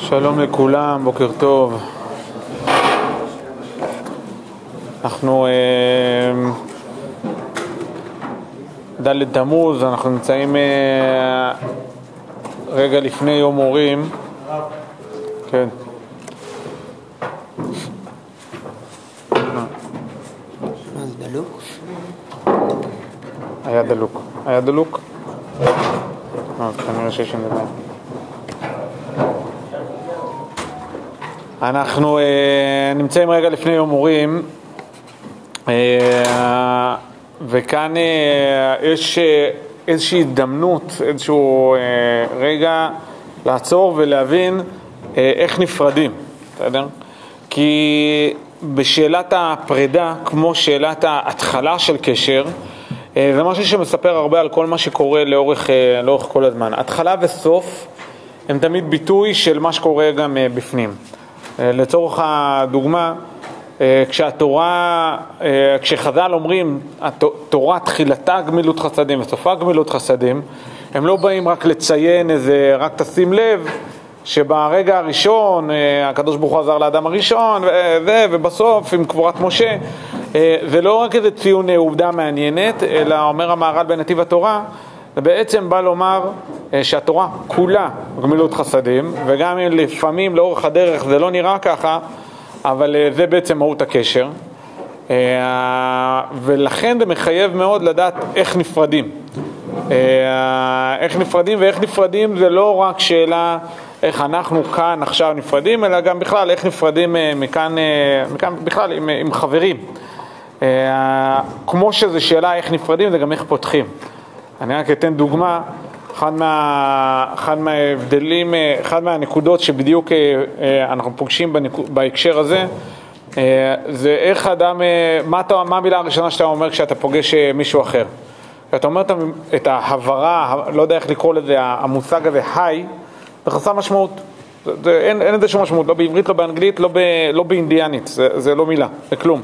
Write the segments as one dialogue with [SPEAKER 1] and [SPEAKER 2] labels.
[SPEAKER 1] שלום לכולם, בוקר טוב. אנחנו אה, ד' תמוז, אנחנו נמצאים אה, רגע לפני יום הורים. כן. היה דלוק. היה דלוק? אה, כנראה שיש שם דבר. אנחנו אה, נמצאים רגע לפני יום הורים, אה, וכאן אה, יש אה, איזושהי הזדמנות, איזשהו אה, רגע לעצור ולהבין אה, איך נפרדים, בסדר? כי בשאלת הפרידה, כמו שאלת ההתחלה של קשר, אה, זה משהו שמספר הרבה על כל מה שקורה לאורך, אה, לאורך כל הזמן. התחלה וסוף הם תמיד ביטוי של מה שקורה גם אה, בפנים. אה, לצורך הדוגמה, אה, כשהתורה, אה, כשחז"ל אומרים, התורה תחילתה גמילות חסדים וסופה גמילות חסדים, הם לא באים רק לציין איזה, רק תשים לב שברגע הראשון הקדוש ברוך הוא עזר לאדם הראשון וזה, ובסוף עם קבורת משה, זה לא רק איזה ציון עובדה מעניינת, אלא אומר המהר"ל בנתיב התורה, זה בעצם בא לומר אה, שהתורה כולה גמילות חסדים, וגם אם לפעמים לאורך הדרך זה לא נראה ככה, אבל אה, זה בעצם מהות הקשר. אה, ולכן זה מחייב מאוד לדעת איך נפרדים. איך נפרדים, ואיך נפרדים זה לא רק שאלה איך אנחנו כאן עכשיו נפרדים, אלא גם בכלל איך נפרדים מכאן, מכאן בכלל עם, עם חברים. כמו שזו שאלה איך נפרדים, זה גם איך פותחים. אני רק אתן דוגמה, אחד, מה, אחד מההבדלים, אה, אחד מהנקודות שבדיוק אה, אה, אנחנו פוגשים בנקו, בהקשר הזה, זה איך אדם, מה, אתה, מה המילה הראשונה שאתה אומר כשאתה פוגש מישהו אחר? כשאתה אומר את ההברה, לא יודע איך לקרוא לזה, המושג הזה, היי, זה חסר משמעות. זה, זה, אין לזה שום משמעות, לא בעברית, לא באנגלית, לא, ב, לא באינדיאנית, זה, זה לא מילה, זה כלום.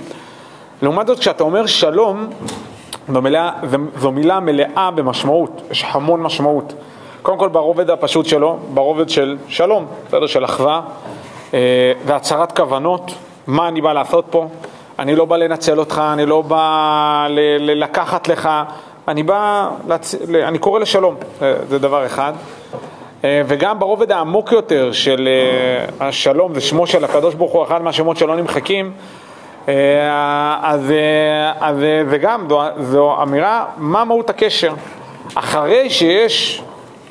[SPEAKER 1] לעומת זאת, כשאתה אומר שלום, זו מילה, זו- מילה מלאה במשמעות, יש המון משמעות. קודם כל ברובד הפשוט שלו, ברובד של שלום, בסדר? של אחווה אה, והצהרת כוונות, מה אני בא לעשות פה, אני לא בא לנצל אותך, אני לא בא ל- ל- לקחת לך, אני בא, להצ... ל- אני קורא לשלום, זה, זה דבר אחד. אה, וגם ברובד העמוק יותר של אה, השלום, זה שמו של הקדוש ברוך הוא, אחד מהשמות שלא נמחקים, אה, אז, אה, אז אה, וגם זו, זו אמירה, מה מהות הקשר? אחרי שיש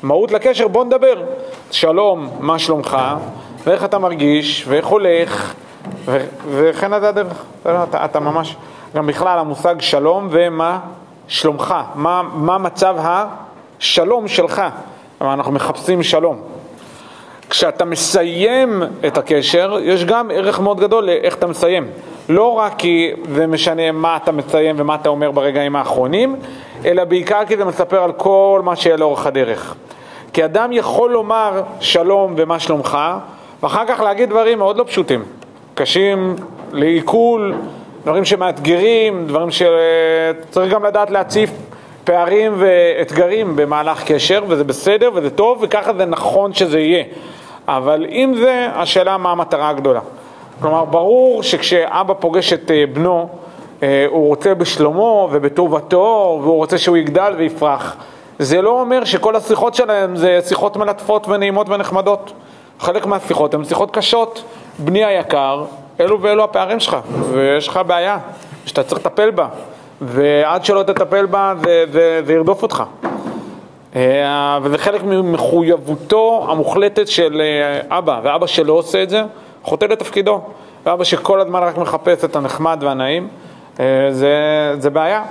[SPEAKER 1] מהות לקשר, בוא נדבר. שלום, מה שלומך, ואיך אתה מרגיש, ואיך הולך, ו- וכן עד הדרך. אתה, אתה ממש, גם בכלל המושג שלום ומה שלומך, מה, מה מצב השלום שלך. כלומר, אנחנו מחפשים שלום. כשאתה מסיים את הקשר, יש גם ערך מאוד גדול לאיך אתה מסיים. לא רק כי זה משנה מה אתה מסיים ומה אתה אומר ברגעים האחרונים, אלא בעיקר כי זה מספר על כל מה שיהיה לאורך הדרך. כי אדם יכול לומר שלום ומה שלומך, ואחר כך להגיד דברים מאוד לא פשוטים, קשים לעיכול, דברים שמאתגרים, דברים שצריך גם לדעת להציף פערים ואתגרים במהלך קשר, וזה בסדר וזה טוב, וככה זה נכון שזה יהיה. אבל אם זה, השאלה מה המטרה הגדולה. כלומר, ברור שכשאבא פוגש את אה, בנו, אה, הוא רוצה בשלומו ובטובתו, והוא רוצה שהוא יגדל ויפרח. זה לא אומר שכל השיחות שלהם זה שיחות מלטפות ונעימות ונחמדות. חלק מהשיחות הן שיחות קשות. בני היקר, אלו ואלו הפערים שלך, ויש לך בעיה שאתה צריך לטפל בה, ועד שלא תטפל בה זה, זה, זה ירדוף אותך. אה, וזה חלק ממחויבותו המוחלטת של אבא, ואבא שלא עושה את זה, חוטא לתפקידו. ואבא שכל הזמן רק מחפש את הנחמד והנעים, אה, זה, זה בעיה.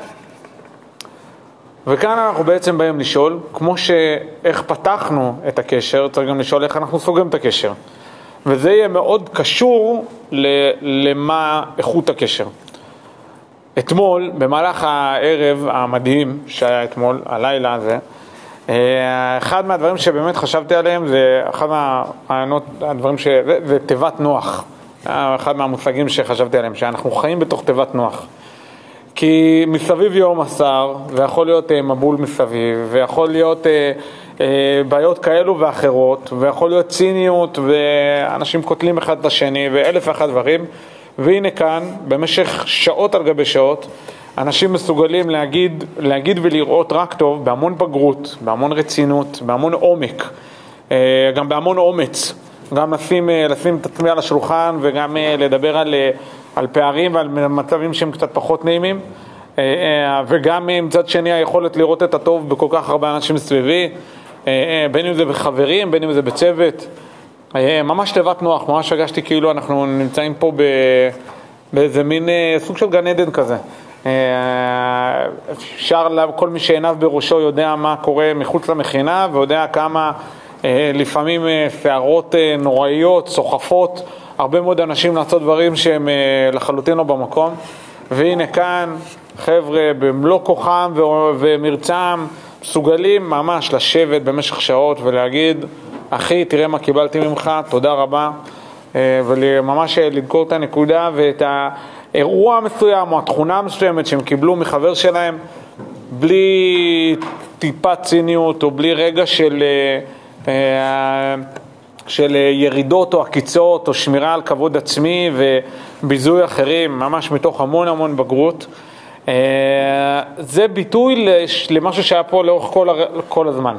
[SPEAKER 1] וכאן אנחנו בעצם באים לשאול, כמו שאיך פתחנו את הקשר, צריך גם לשאול איך אנחנו סוגרים את הקשר. וזה יהיה מאוד קשור ל- למה איכות הקשר. אתמול, במהלך הערב המדהים שהיה אתמול, הלילה הזה, אחד מהדברים שבאמת חשבתי עליהם זה אחד מהרעיונות, הדברים ש... זה, תיבת נוח. היה אחד מהמושגים שחשבתי עליהם, שאנחנו חיים בתוך תיבת נוח. כי מסביב יום עשר, ויכול להיות אה, מבול מסביב, ויכול להיות אה, אה, בעיות כאלו ואחרות, ויכול להיות ציניות, ואנשים קוטלים אחד את השני, ואלף ואחת דברים, והנה כאן, במשך שעות על גבי שעות, אנשים מסוגלים להגיד, להגיד ולראות רק טוב, בהמון בגרות, בהמון רצינות, בהמון עומק, אה, גם בהמון אומץ, גם לשים, אה, לשים את עצמי על השולחן וגם לדבר על, על פערים ועל מצבים שהם קצת פחות נעימים. וגם מצד שני היכולת לראות את הטוב בכל כך הרבה אנשים סביבי, בין אם זה בחברים, בין אם זה בצוות, ממש תיבת נוח, ממש הרגשתי כאילו אנחנו נמצאים פה באיזה מין סוג של גן עדן כזה. אפשר, כל מי שעיניו בראשו יודע מה קורה מחוץ למכינה ויודע כמה לפעמים שערות נוראיות, סוחפות, הרבה מאוד אנשים לעשות דברים שהם לחלוטין לא במקום. והנה כאן חבר'ה במלוא כוחם ומרצם מסוגלים ממש לשבת במשך שעות ולהגיד, אחי, תראה מה קיבלתי ממך, תודה רבה, וממש לדקור את הנקודה ואת האירוע המסוים או התכונה המסוימת שהם קיבלו מחבר שלהם בלי טיפת ציניות או בלי רגע של, של ירידות או עקיצות או שמירה על כבוד עצמי וביזוי אחרים, ממש מתוך המון המון בגרות. זה ביטוי למשהו שהיה פה לאורך כל, כל הזמן.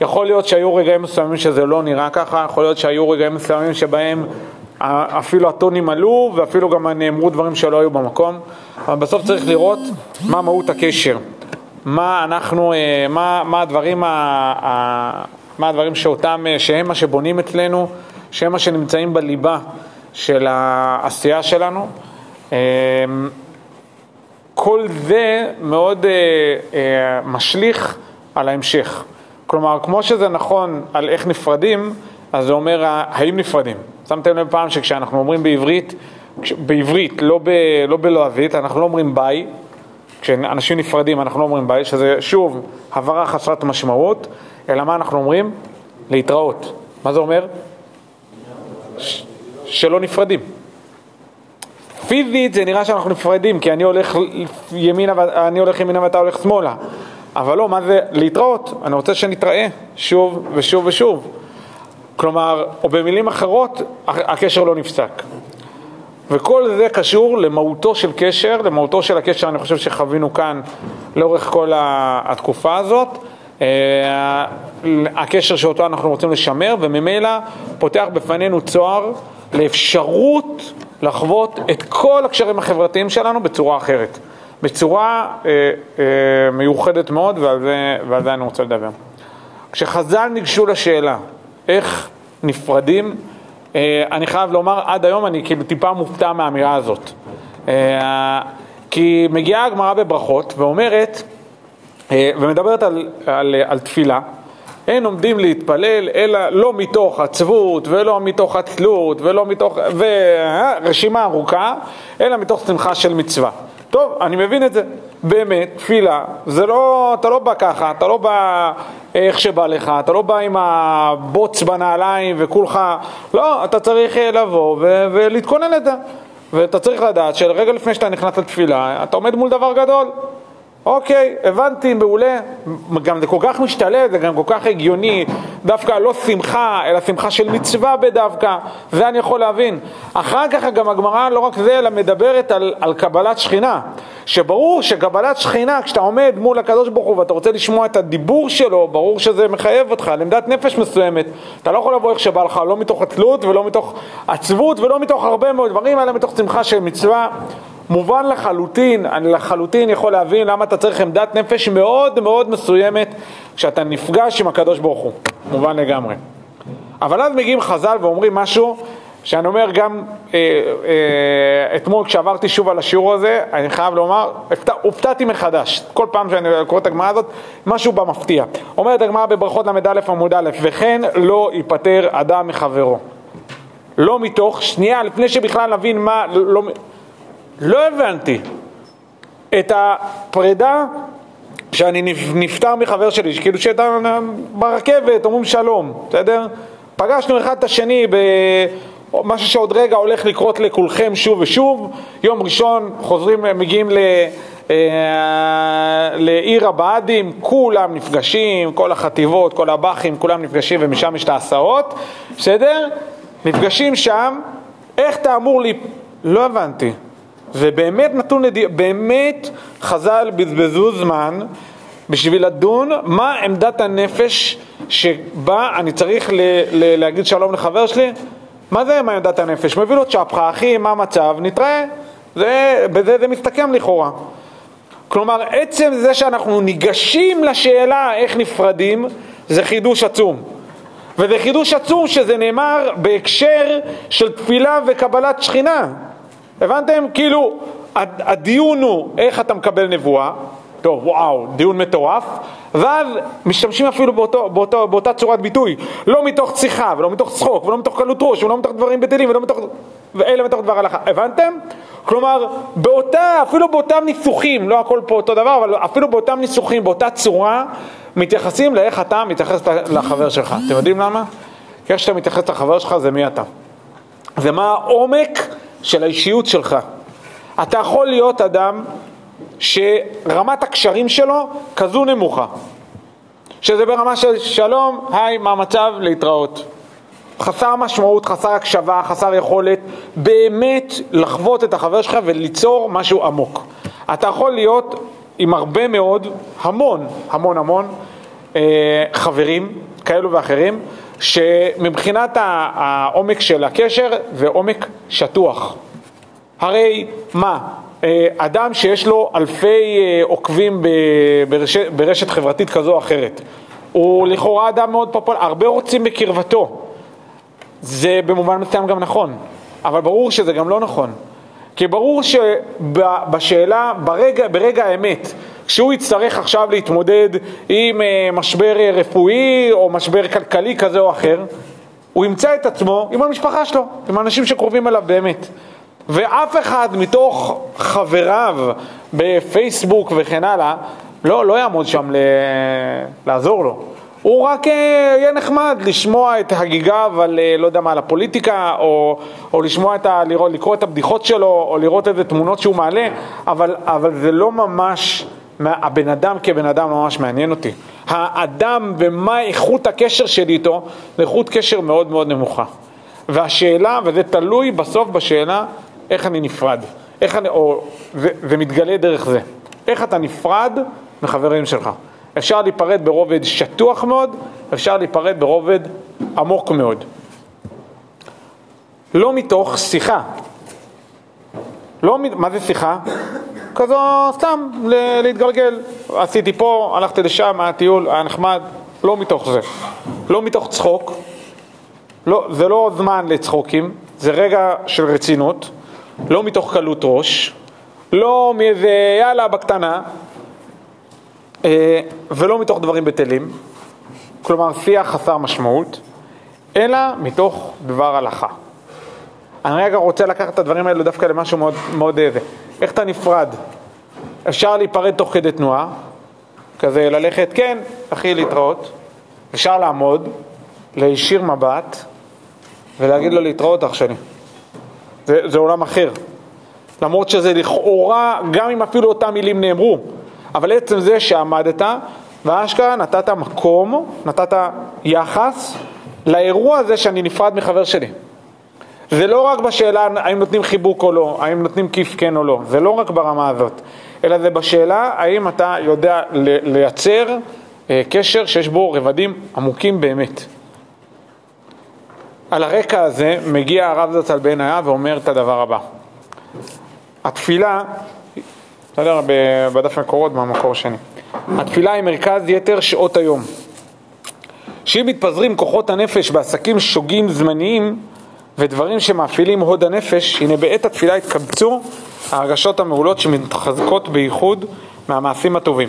[SPEAKER 1] יכול להיות שהיו רגעים מסוימים שזה לא נראה ככה, יכול להיות שהיו רגעים מסוימים שבהם אפילו הטונים עלו ואפילו גם נאמרו דברים שלא היו במקום, אבל בסוף צריך לראות מה מהות הקשר, מה אנחנו, מה, מה הדברים, מה הדברים שאותם, שהם מה שבונים אצלנו, שהם מה שנמצאים בליבה של העשייה שלנו. כל זה מאוד אה, אה, משליך על ההמשך. כלומר, כמו שזה נכון על איך נפרדים, אז זה אומר האם נפרדים. שמתם לב פעם שכשאנחנו אומרים בעברית, בעברית, לא, ב, לא בלועזית, אנחנו לא אומרים ביי, כשאנשים נפרדים אנחנו לא אומרים ביי, שזה שוב הבהרה חסרת משמעות, אלא מה אנחנו אומרים? להתראות. מה זה אומר? שלא נפרדים. פיזית זה נראה שאנחנו נפרדים, כי אני הולך ימינה, אני הולך ימינה ואתה הולך שמאלה. אבל לא, מה זה להתראות? אני רוצה שנתראה שוב ושוב ושוב. כלומר, או במילים אחרות, הקשר לא נפסק. וכל זה קשור למהותו של קשר, למהותו של הקשר, אני חושב שחווינו כאן לאורך כל התקופה הזאת. הקשר שאותו אנחנו רוצים לשמר, וממילא פותח בפנינו צוהר לאפשרות לחוות את כל הקשרים החברתיים שלנו בצורה אחרת, בצורה אה, אה, מיוחדת מאוד, ועל זה, ועל זה אני רוצה לדבר. כשחז"ל ניגשו לשאלה איך נפרדים, אה, אני חייב לומר, עד היום אני כאילו טיפה מופתע מהאמירה הזאת. אה, כי מגיעה הגמרא בברכות ואומרת, אה, ומדברת על, על, על תפילה, אין עומדים להתפלל אלא לא מתוך עצבות ולא מתוך עצלות ולא מתוך, ורשימה ארוכה, אלא מתוך שמחה של מצווה. טוב, אני מבין את זה. באמת, תפילה, זה לא, אתה לא בא ככה, אתה לא בא איך שבא לך, אתה לא בא עם הבוץ בנעליים וכולך, לא, אתה צריך לבוא ו- ולהתכונן לזה. ואתה צריך לדעת שרגע לפני שאתה נכנס לתפילה, אתה עומד מול דבר גדול. אוקיי, הבנתי, מעולה. גם זה כל כך משתלט, זה גם כל כך הגיוני. דווקא לא שמחה, אלא שמחה של מצווה בדווקא. זה אני יכול להבין. אחר כך גם הגמרא לא רק זה, אלא מדברת על, על קבלת שכינה. שברור שקבלת שכינה, כשאתה עומד מול הקדוש ברוך הוא ואתה רוצה לשמוע את הדיבור שלו, ברור שזה מחייב אותך לעמדת נפש מסוימת. אתה לא יכול לבוא איך שבא לך, לא מתוך עצלות ולא מתוך עצבות ולא מתוך הרבה מאוד דברים, אלא מתוך שמחה של מצווה. מובן לחלוטין, אני לחלוטין יכול להבין למה אתה צריך עמדת נפש מאוד מאוד מסוימת כשאתה נפגש עם הקדוש ברוך הוא, מובן לגמרי. אבל אז מגיעים חז"ל ואומרים משהו שאני אומר גם אה, אה, אתמול כשעברתי שוב על השיעור הזה, אני חייב לומר, הופתעתי מחדש, כל פעם שאני קורא את הגמרא הזאת, משהו במפתיע. אומרת הגמרא בברכות ל"א עמוד א', וכן לא ייפטר אדם מחברו. לא מתוך, שנייה, לפני שבכלל נבין מה, לא, לא הבנתי את הפרידה שאני נפטר מחבר שלי, כאילו שאתה ברכבת, אומרים שלום, בסדר? פגשנו אחד את השני במשהו שעוד רגע הולך לקרות לכולכם שוב ושוב, יום ראשון חוזרים, מגיעים לעיר הבה"דים, כולם נפגשים, כל החטיבות, כל הב"חים, כולם נפגשים ומשם יש את ההסעות, בסדר? נפגשים שם, איך אתה אמור לי... לא הבנתי. ובאמת נתון לדיון, באמת חז"ל בזבזו זמן בשביל לדון מה עמדת הנפש שבה אני צריך ל- ל- להגיד שלום לחבר שלי? מה זה מה עמדת הנפש? מביא לו צ'פחה, אחי, מה המצב? נתראה. זה, בזה זה מסתכם לכאורה. כלומר, עצם זה שאנחנו ניגשים לשאלה איך נפרדים, זה חידוש עצום. וזה חידוש עצום שזה נאמר בהקשר של תפילה וקבלת שכינה. הבנתם? כאילו, הדיון הוא איך אתה מקבל נבואה, טוב, וואו, דיון מטורף, ואז משתמשים אפילו באותו, באותו, באותה צורת ביטוי, לא מתוך שיחה, ולא מתוך צחוק, ולא מתוך קלות ראש, ולא מתוך דברים בטלים, ולא מתוך... ואלה מתוך דבר הלכה, הבנתם? כלומר, באותה, אפילו באותם ניסוחים, לא הכל פה אותו דבר, אבל אפילו באותם ניסוחים, באותה צורה, מתייחסים לאיך אתה מתייחס לחבר שלך. אתם יודעים למה? כי איך שאתה מתייחס לחבר שלך זה מי אתה. זה מה העומק של האישיות שלך. אתה יכול להיות אדם שרמת הקשרים שלו כזו נמוכה, שזה ברמה של שלום, היי, מה המצב, להתראות. חסר משמעות, חסר הקשבה, חסר יכולת באמת לחוות את החבר שלך וליצור משהו עמוק. אתה יכול להיות עם הרבה מאוד, המון, המון המון אה, חברים כאלו ואחרים, שמבחינת העומק של הקשר זה עומק שטוח. הרי מה, אה, אדם שיש לו אלפי אה, עוקבים ברשת, ברשת חברתית כזו או אחרת, הוא לכאורה אדם מאוד פופולרי, הרבה רוצים בקרבתו. זה במובן מסוים גם נכון, אבל ברור שזה גם לא נכון. כי ברור שבשאלה, ברגע, ברגע האמת, כשהוא יצטרך עכשיו להתמודד עם אה, משבר רפואי או משבר כלכלי כזה או אחר, הוא ימצא את עצמו עם המשפחה שלו, עם האנשים שקרובים אליו באמת. ואף אחד מתוך חבריו בפייסבוק וכן הלאה לא, לא יעמוד שם ל... לעזור לו. הוא רק אה, יהיה נחמד לשמוע את הגיגיו על, אה, לא יודע מה, על הפוליטיקה, או, או לשמוע את ה... לראות, לקרוא את הבדיחות שלו, או לראות איזה תמונות שהוא מעלה, אבל, אבל זה לא ממש, הבן אדם כבן אדם לא ממש מעניין אותי. האדם ומה איכות הקשר שלי איתו, זה איכות קשר מאוד מאוד נמוכה. והשאלה, וזה תלוי בסוף בשאלה, איך אני נפרד, איך אני, או, זה, זה מתגלה דרך זה. איך אתה נפרד מחברים שלך. אפשר להיפרד ברובד שטוח מאוד, אפשר להיפרד ברובד עמוק מאוד. לא מתוך שיחה. לא, מה זה שיחה? כזו סתם להתגלגל. עשיתי פה, הלכתי לשם, היה טיול, היה נחמד. לא מתוך זה. לא מתוך צחוק. לא, זה לא זמן לצחוקים, זה רגע של רצינות. לא מתוך קלות ראש. לא מאיזה יאללה בקטנה, אה, ולא מתוך דברים בטלים, כלומר שיח חסר משמעות, אלא מתוך דבר הלכה. אני רגע רוצה לקחת את הדברים האלו דווקא למשהו מאוד, מאוד איזה. איך אתה נפרד? אפשר להיפרד תוך כדי תנועה, כזה ללכת, כן, אחי, להתראות. אפשר לעמוד, להישיר מבט ולהגיד לו להתראות אח שלי. זה, זה עולם אחר. למרות שזה לכאורה, גם אם אפילו אותם מילים נאמרו, אבל עצם זה שעמדת ואשכרה נתת מקום, נתת יחס לאירוע הזה שאני נפרד מחבר שלי. זה לא רק בשאלה האם נותנים חיבוק או לא, האם נותנים כיף כן או לא, זה לא רק ברמה הזאת, אלא זה בשאלה האם אתה יודע לייצר אה, קשר שיש בו רבדים עמוקים באמת. על הרקע הזה מגיע הרב זצ"ל בעינייה ואומר את הדבר הבא: התפילה בסדר? בדף מקורות מהמקור שני. התפילה היא מרכז יתר שעות היום. שאם מתפזרים כוחות הנפש בעסקים שוגים זמניים ודברים שמאפילים הוד הנפש, הנה בעת התפילה התקבצו ההרגשות המעולות שמתחזקות בייחוד מהמעשים הטובים.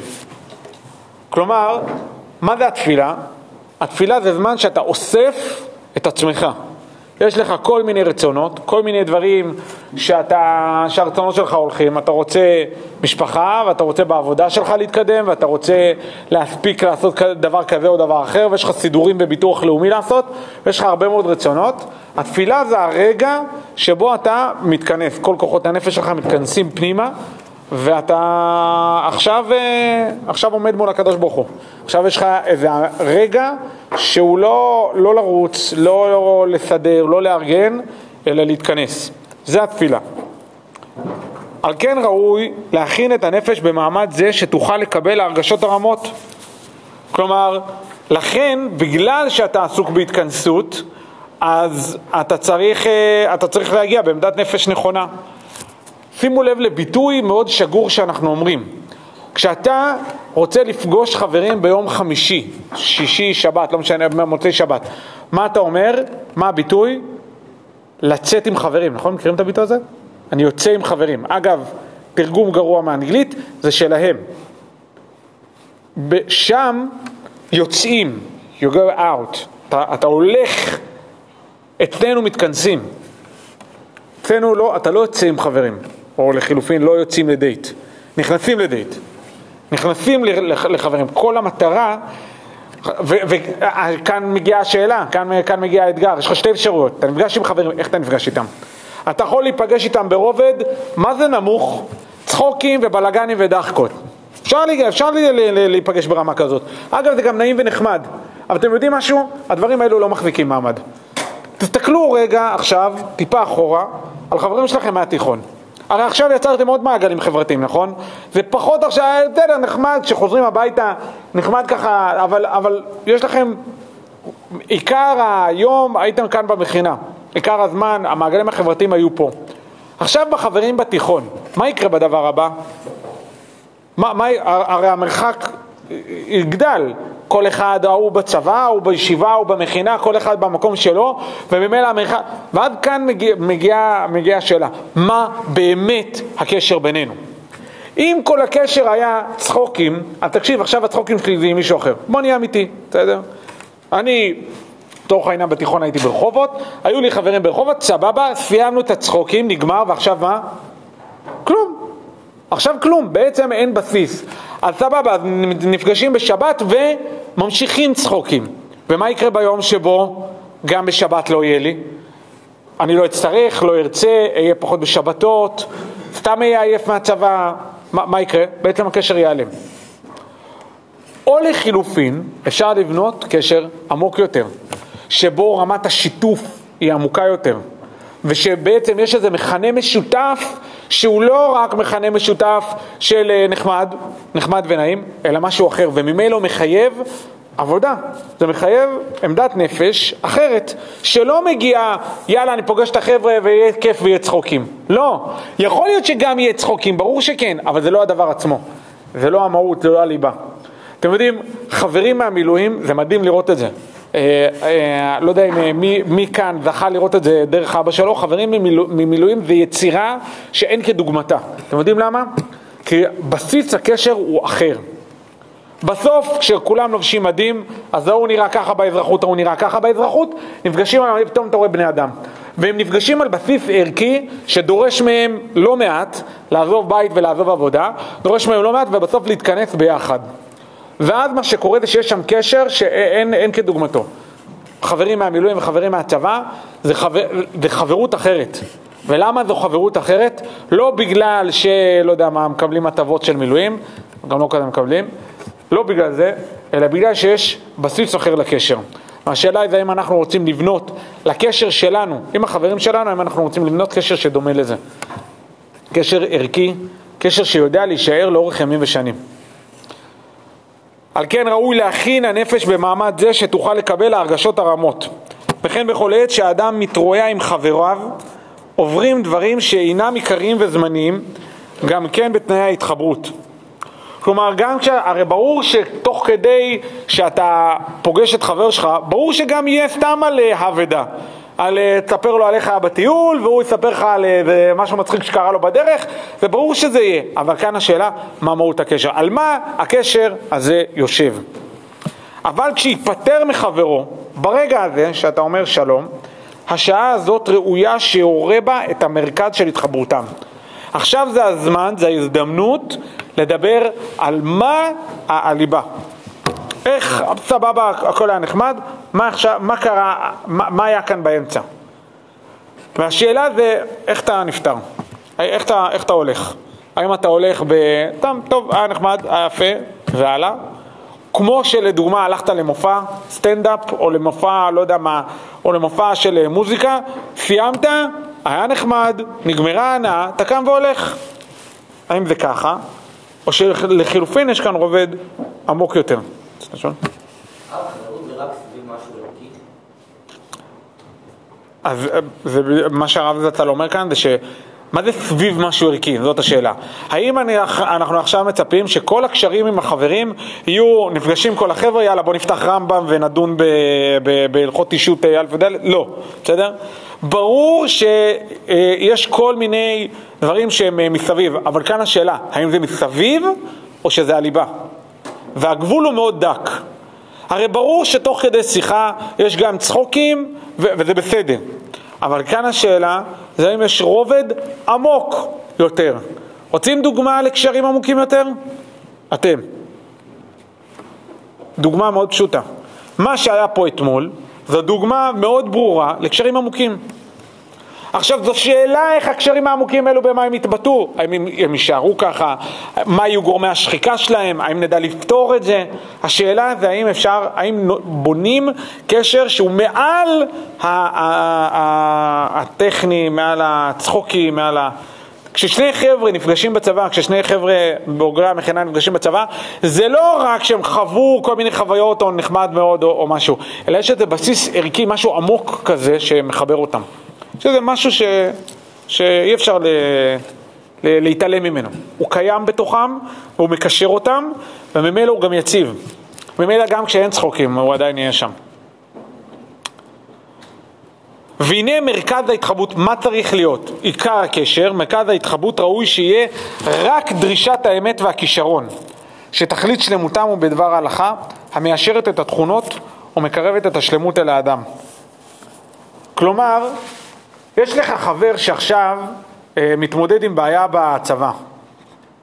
[SPEAKER 1] כלומר, מה זה התפילה? התפילה זה זמן שאתה אוסף את עצמך. יש לך כל מיני רצונות, כל מיני דברים שאתה, שהרצונות שלך הולכים, אתה רוצה משפחה ואתה רוצה בעבודה שלך להתקדם ואתה רוצה להספיק לעשות דבר כזה או דבר אחר ויש לך סידורים בביטוח לאומי לעשות ויש לך הרבה מאוד רצונות. התפילה זה הרגע שבו אתה מתכנס, כל כוחות הנפש שלך מתכנסים פנימה ואתה עכשיו, אה, עכשיו עומד מול הקדוש ברוך הוא. עכשיו יש לך איזה רגע שהוא לא, לא לרוץ, לא לסדר, לא לארגן, אלא להתכנס. זה התפילה. על כן ראוי להכין את הנפש במעמד זה שתוכל לקבל הרגשות הרמות. כלומר, לכן, בגלל שאתה עסוק בהתכנסות, אז אתה צריך, אה, אתה צריך להגיע בעמדת נפש נכונה. שימו לב לביטוי מאוד שגור שאנחנו אומרים. כשאתה רוצה לפגוש חברים ביום חמישי, שישי, שבת, לא משנה, מוצאי שבת, מה אתה אומר? מה הביטוי? לצאת עם חברים, נכון? מכירים את הביטוי הזה? אני יוצא עם חברים. אגב, תרגום גרוע מאנגלית זה שלהם. שם יוצאים, you go out, אתה, אתה הולך, אצלנו מתכנסים. אצלנו לא, אתה לא יוצא עם חברים, או לחילופין לא יוצאים לדייט, נכנסים לדייט, נכנסים לחברים. כל המטרה, וכאן מגיעה השאלה, כאן, כאן מגיע האתגר, יש לך שתי אפשרויות, אתה נפגש עם חברים, איך אתה נפגש איתם? אתה יכול להיפגש איתם ברובד, מה זה נמוך? צחוקים ובלגנים ודחקות. אפשר, אפשר להיפגש ברמה כזאת. אגב, זה גם נעים ונחמד. אבל אתם יודעים משהו? הדברים האלו לא מחזיקים מעמד. תסתכלו רגע עכשיו, טיפה אחורה, על חברים שלכם מהתיכון. הרי עכשיו יצרתם עוד מעגלים חברתיים, נכון? זה פחות עכשיו, בסדר, נחמד, כשחוזרים הביתה, נחמד ככה, אבל, אבל יש לכם, עיקר היום הייתם כאן במכינה. עיקר הזמן, המעגלים החברתיים היו פה. עכשיו בחברים בתיכון, מה יקרה בדבר הבא? מה, מה, הרי המרחק יגדל, כל אחד, ההוא בצבא, ההוא בישיבה, ההוא במכינה, כל אחד במקום שלו, וממילא המרחק, ועד כאן מגיעה מגיע, מגיע השאלה, מה באמת הקשר בינינו? אם כל הקשר היה צחוקים, אז תקשיב, עכשיו הצחוקים שלי זה עם מישהו אחר. בוא נהיה אמיתי, בסדר? אני לצורך העניין בתיכון הייתי ברחובות, היו לי חברים ברחובות, סבבה, סיימנו את הצחוקים, נגמר, ועכשיו מה? כלום. עכשיו כלום, בעצם אין בסיס. אז סבבה, נפגשים בשבת וממשיכים צחוקים. ומה יקרה ביום שבו גם בשבת לא יהיה לי? אני לא אצטרך, לא ארצה, אהיה פחות בשבתות, סתם אהיה עייף מהצבא, מה, מה יקרה? בעצם הקשר ייעלם. או לחילופין, אפשר לבנות קשר עמוק יותר. שבו רמת השיתוף היא עמוקה יותר, ושבעצם יש איזה מכנה משותף שהוא לא רק מכנה משותף של אה, נחמד, נחמד ונעים, אלא משהו אחר, וממילא מחייב עבודה, זה מחייב עמדת נפש אחרת, שלא מגיעה, יאללה, אני פוגש את החבר'ה ויהיה כיף ויהיה צחוקים. לא, יכול להיות שגם יהיה צחוקים, ברור שכן, אבל זה לא הדבר עצמו, זה לא המהות, זה לא הליבה. אתם יודעים, חברים מהמילואים, זה מדהים לראות את זה. אה, אה, לא יודע אם אה, מי, מי כאן זכה לראות את זה דרך אבא שלו, חברים ממילוא, ממילואים זה יצירה שאין כדוגמתה. אתם יודעים למה? כי בסיס הקשר הוא אחר. בסוף, כשכולם לובשים מדים, אז ההוא נראה ככה באזרחות, ההוא נראה ככה באזרחות, נפגשים פתאום אתה רואה בני אדם. והם נפגשים על בסיס ערכי שדורש מהם לא מעט לעזוב בית ולעזוב עבודה, דורש מהם לא מעט ובסוף להתכנס ביחד. ואז מה שקורה זה שיש שם קשר שאין כדוגמתו. חברים מהמילואים וחברים מהצבא זה, חבר, זה חברות אחרת. ולמה זו חברות אחרת? לא בגלל שלא יודע מה, מקבלים הטבות של מילואים, גם לא כזה מקבלים, לא בגלל זה, אלא בגלל שיש בסיס אחר לקשר. השאלה היא האם אנחנו רוצים לבנות לקשר שלנו, עם החברים שלנו, האם אנחנו רוצים לבנות קשר שדומה לזה. קשר ערכי, קשר שיודע להישאר לאורך ימים ושנים. על כן ראוי להכין הנפש במעמד זה שתוכל לקבל ההרגשות הרמות. וכן בכל עת שהאדם מתרועע עם חבריו, עוברים דברים שאינם עיקריים וזמניים, גם כן בתנאי ההתחברות. כלומר, גם כש... הרי ברור שתוך כדי שאתה פוגש את חבר שלך, ברור שגם יהיה סתם על הוודה. על אה, תספר לו עליך בטיול, והוא יספר לך על איזה משהו מצחיק שקרה לו בדרך, זה ברור שזה יהיה. אבל כאן השאלה, מה מהות הקשר? על מה הקשר הזה יושב? אבל כשיתפטר מחברו, ברגע הזה שאתה אומר שלום, השעה הזאת ראויה שיורה בה את המרכז של התחברותם. עכשיו זה הזמן, זה ההזדמנות לדבר על מה הליבה. איך, סבבה, הכל היה נחמד, מה עכשיו, מה קרה, מה, מה היה כאן באמצע? והשאלה זה, איך אתה נפטר? איך אתה, איך אתה הולך? האם אתה הולך ב... טוב, טוב, היה נחמד, היה יפה, והלאה. כמו שלדוגמה הלכת למופע סטנדאפ, או למופע, לא יודע מה, או למופע של מוזיקה, סיימת, היה נחמד, נגמרה ההנאה, אתה קם והולך. האם זה ככה? או שלחילופין יש כאן רובד עמוק יותר. אז זה, מה שהרב זצ"ל אומר כאן זה ש... מה זה סביב משהו ערכי? זאת השאלה. האם אני, אנחנו עכשיו מצפים שכל הקשרים עם החברים יהיו, נפגשים כל החבר'ה, יאללה בוא נפתח רמב"ם ונדון בהלכות אישות א' וד'? לא, בסדר? ברור שיש כל מיני דברים שהם מסביב, אבל כאן השאלה, האם זה מסביב או שזה הליבה? והגבול הוא מאוד דק. הרי ברור שתוך כדי שיחה יש גם צחוקים וזה בסדר. אבל כאן השאלה זה האם יש רובד עמוק יותר. רוצים דוגמה לקשרים עמוקים יותר? אתם. דוגמה מאוד פשוטה. מה שהיה פה אתמול זו דוגמה מאוד ברורה לקשרים עמוקים. עכשיו זו שאלה איך הקשרים העמוקים האלו במה הם יתבטאו, האם הם, הם יישארו ככה, מה יהיו גורמי השחיקה שלהם, האם נדע לפתור את זה, השאלה זה האם אפשר, האם בונים קשר שהוא מעל הטכני, מעל הצחוקי, מעל ה... כששני חבר'ה נפגשים בצבא, כששני חבר'ה בוגרי המכינה נפגשים בצבא, זה לא רק שהם חוו כל מיני חוויות או נחמד מאוד או, או משהו, אלא יש איזה בסיס ערכי, משהו עמוק כזה שמחבר אותם. שזה משהו ש... שאי אפשר ל... ל... להתעלם ממנו. הוא קיים בתוכם, הוא מקשר אותם, וממילא הוא גם יציב. ממילא גם כשאין צחוקים, הוא עדיין יהיה שם. והנה מרכז ההתחברות, מה צריך להיות? עיקר הקשר, מרכז ההתחברות ראוי שיהיה רק דרישת האמת והכישרון, שתכלית שלמותם הוא בדבר ההלכה, המיישרת את התכונות ומקרבת את השלמות אל האדם. כלומר, יש לך חבר שעכשיו אה, מתמודד עם בעיה בצבא.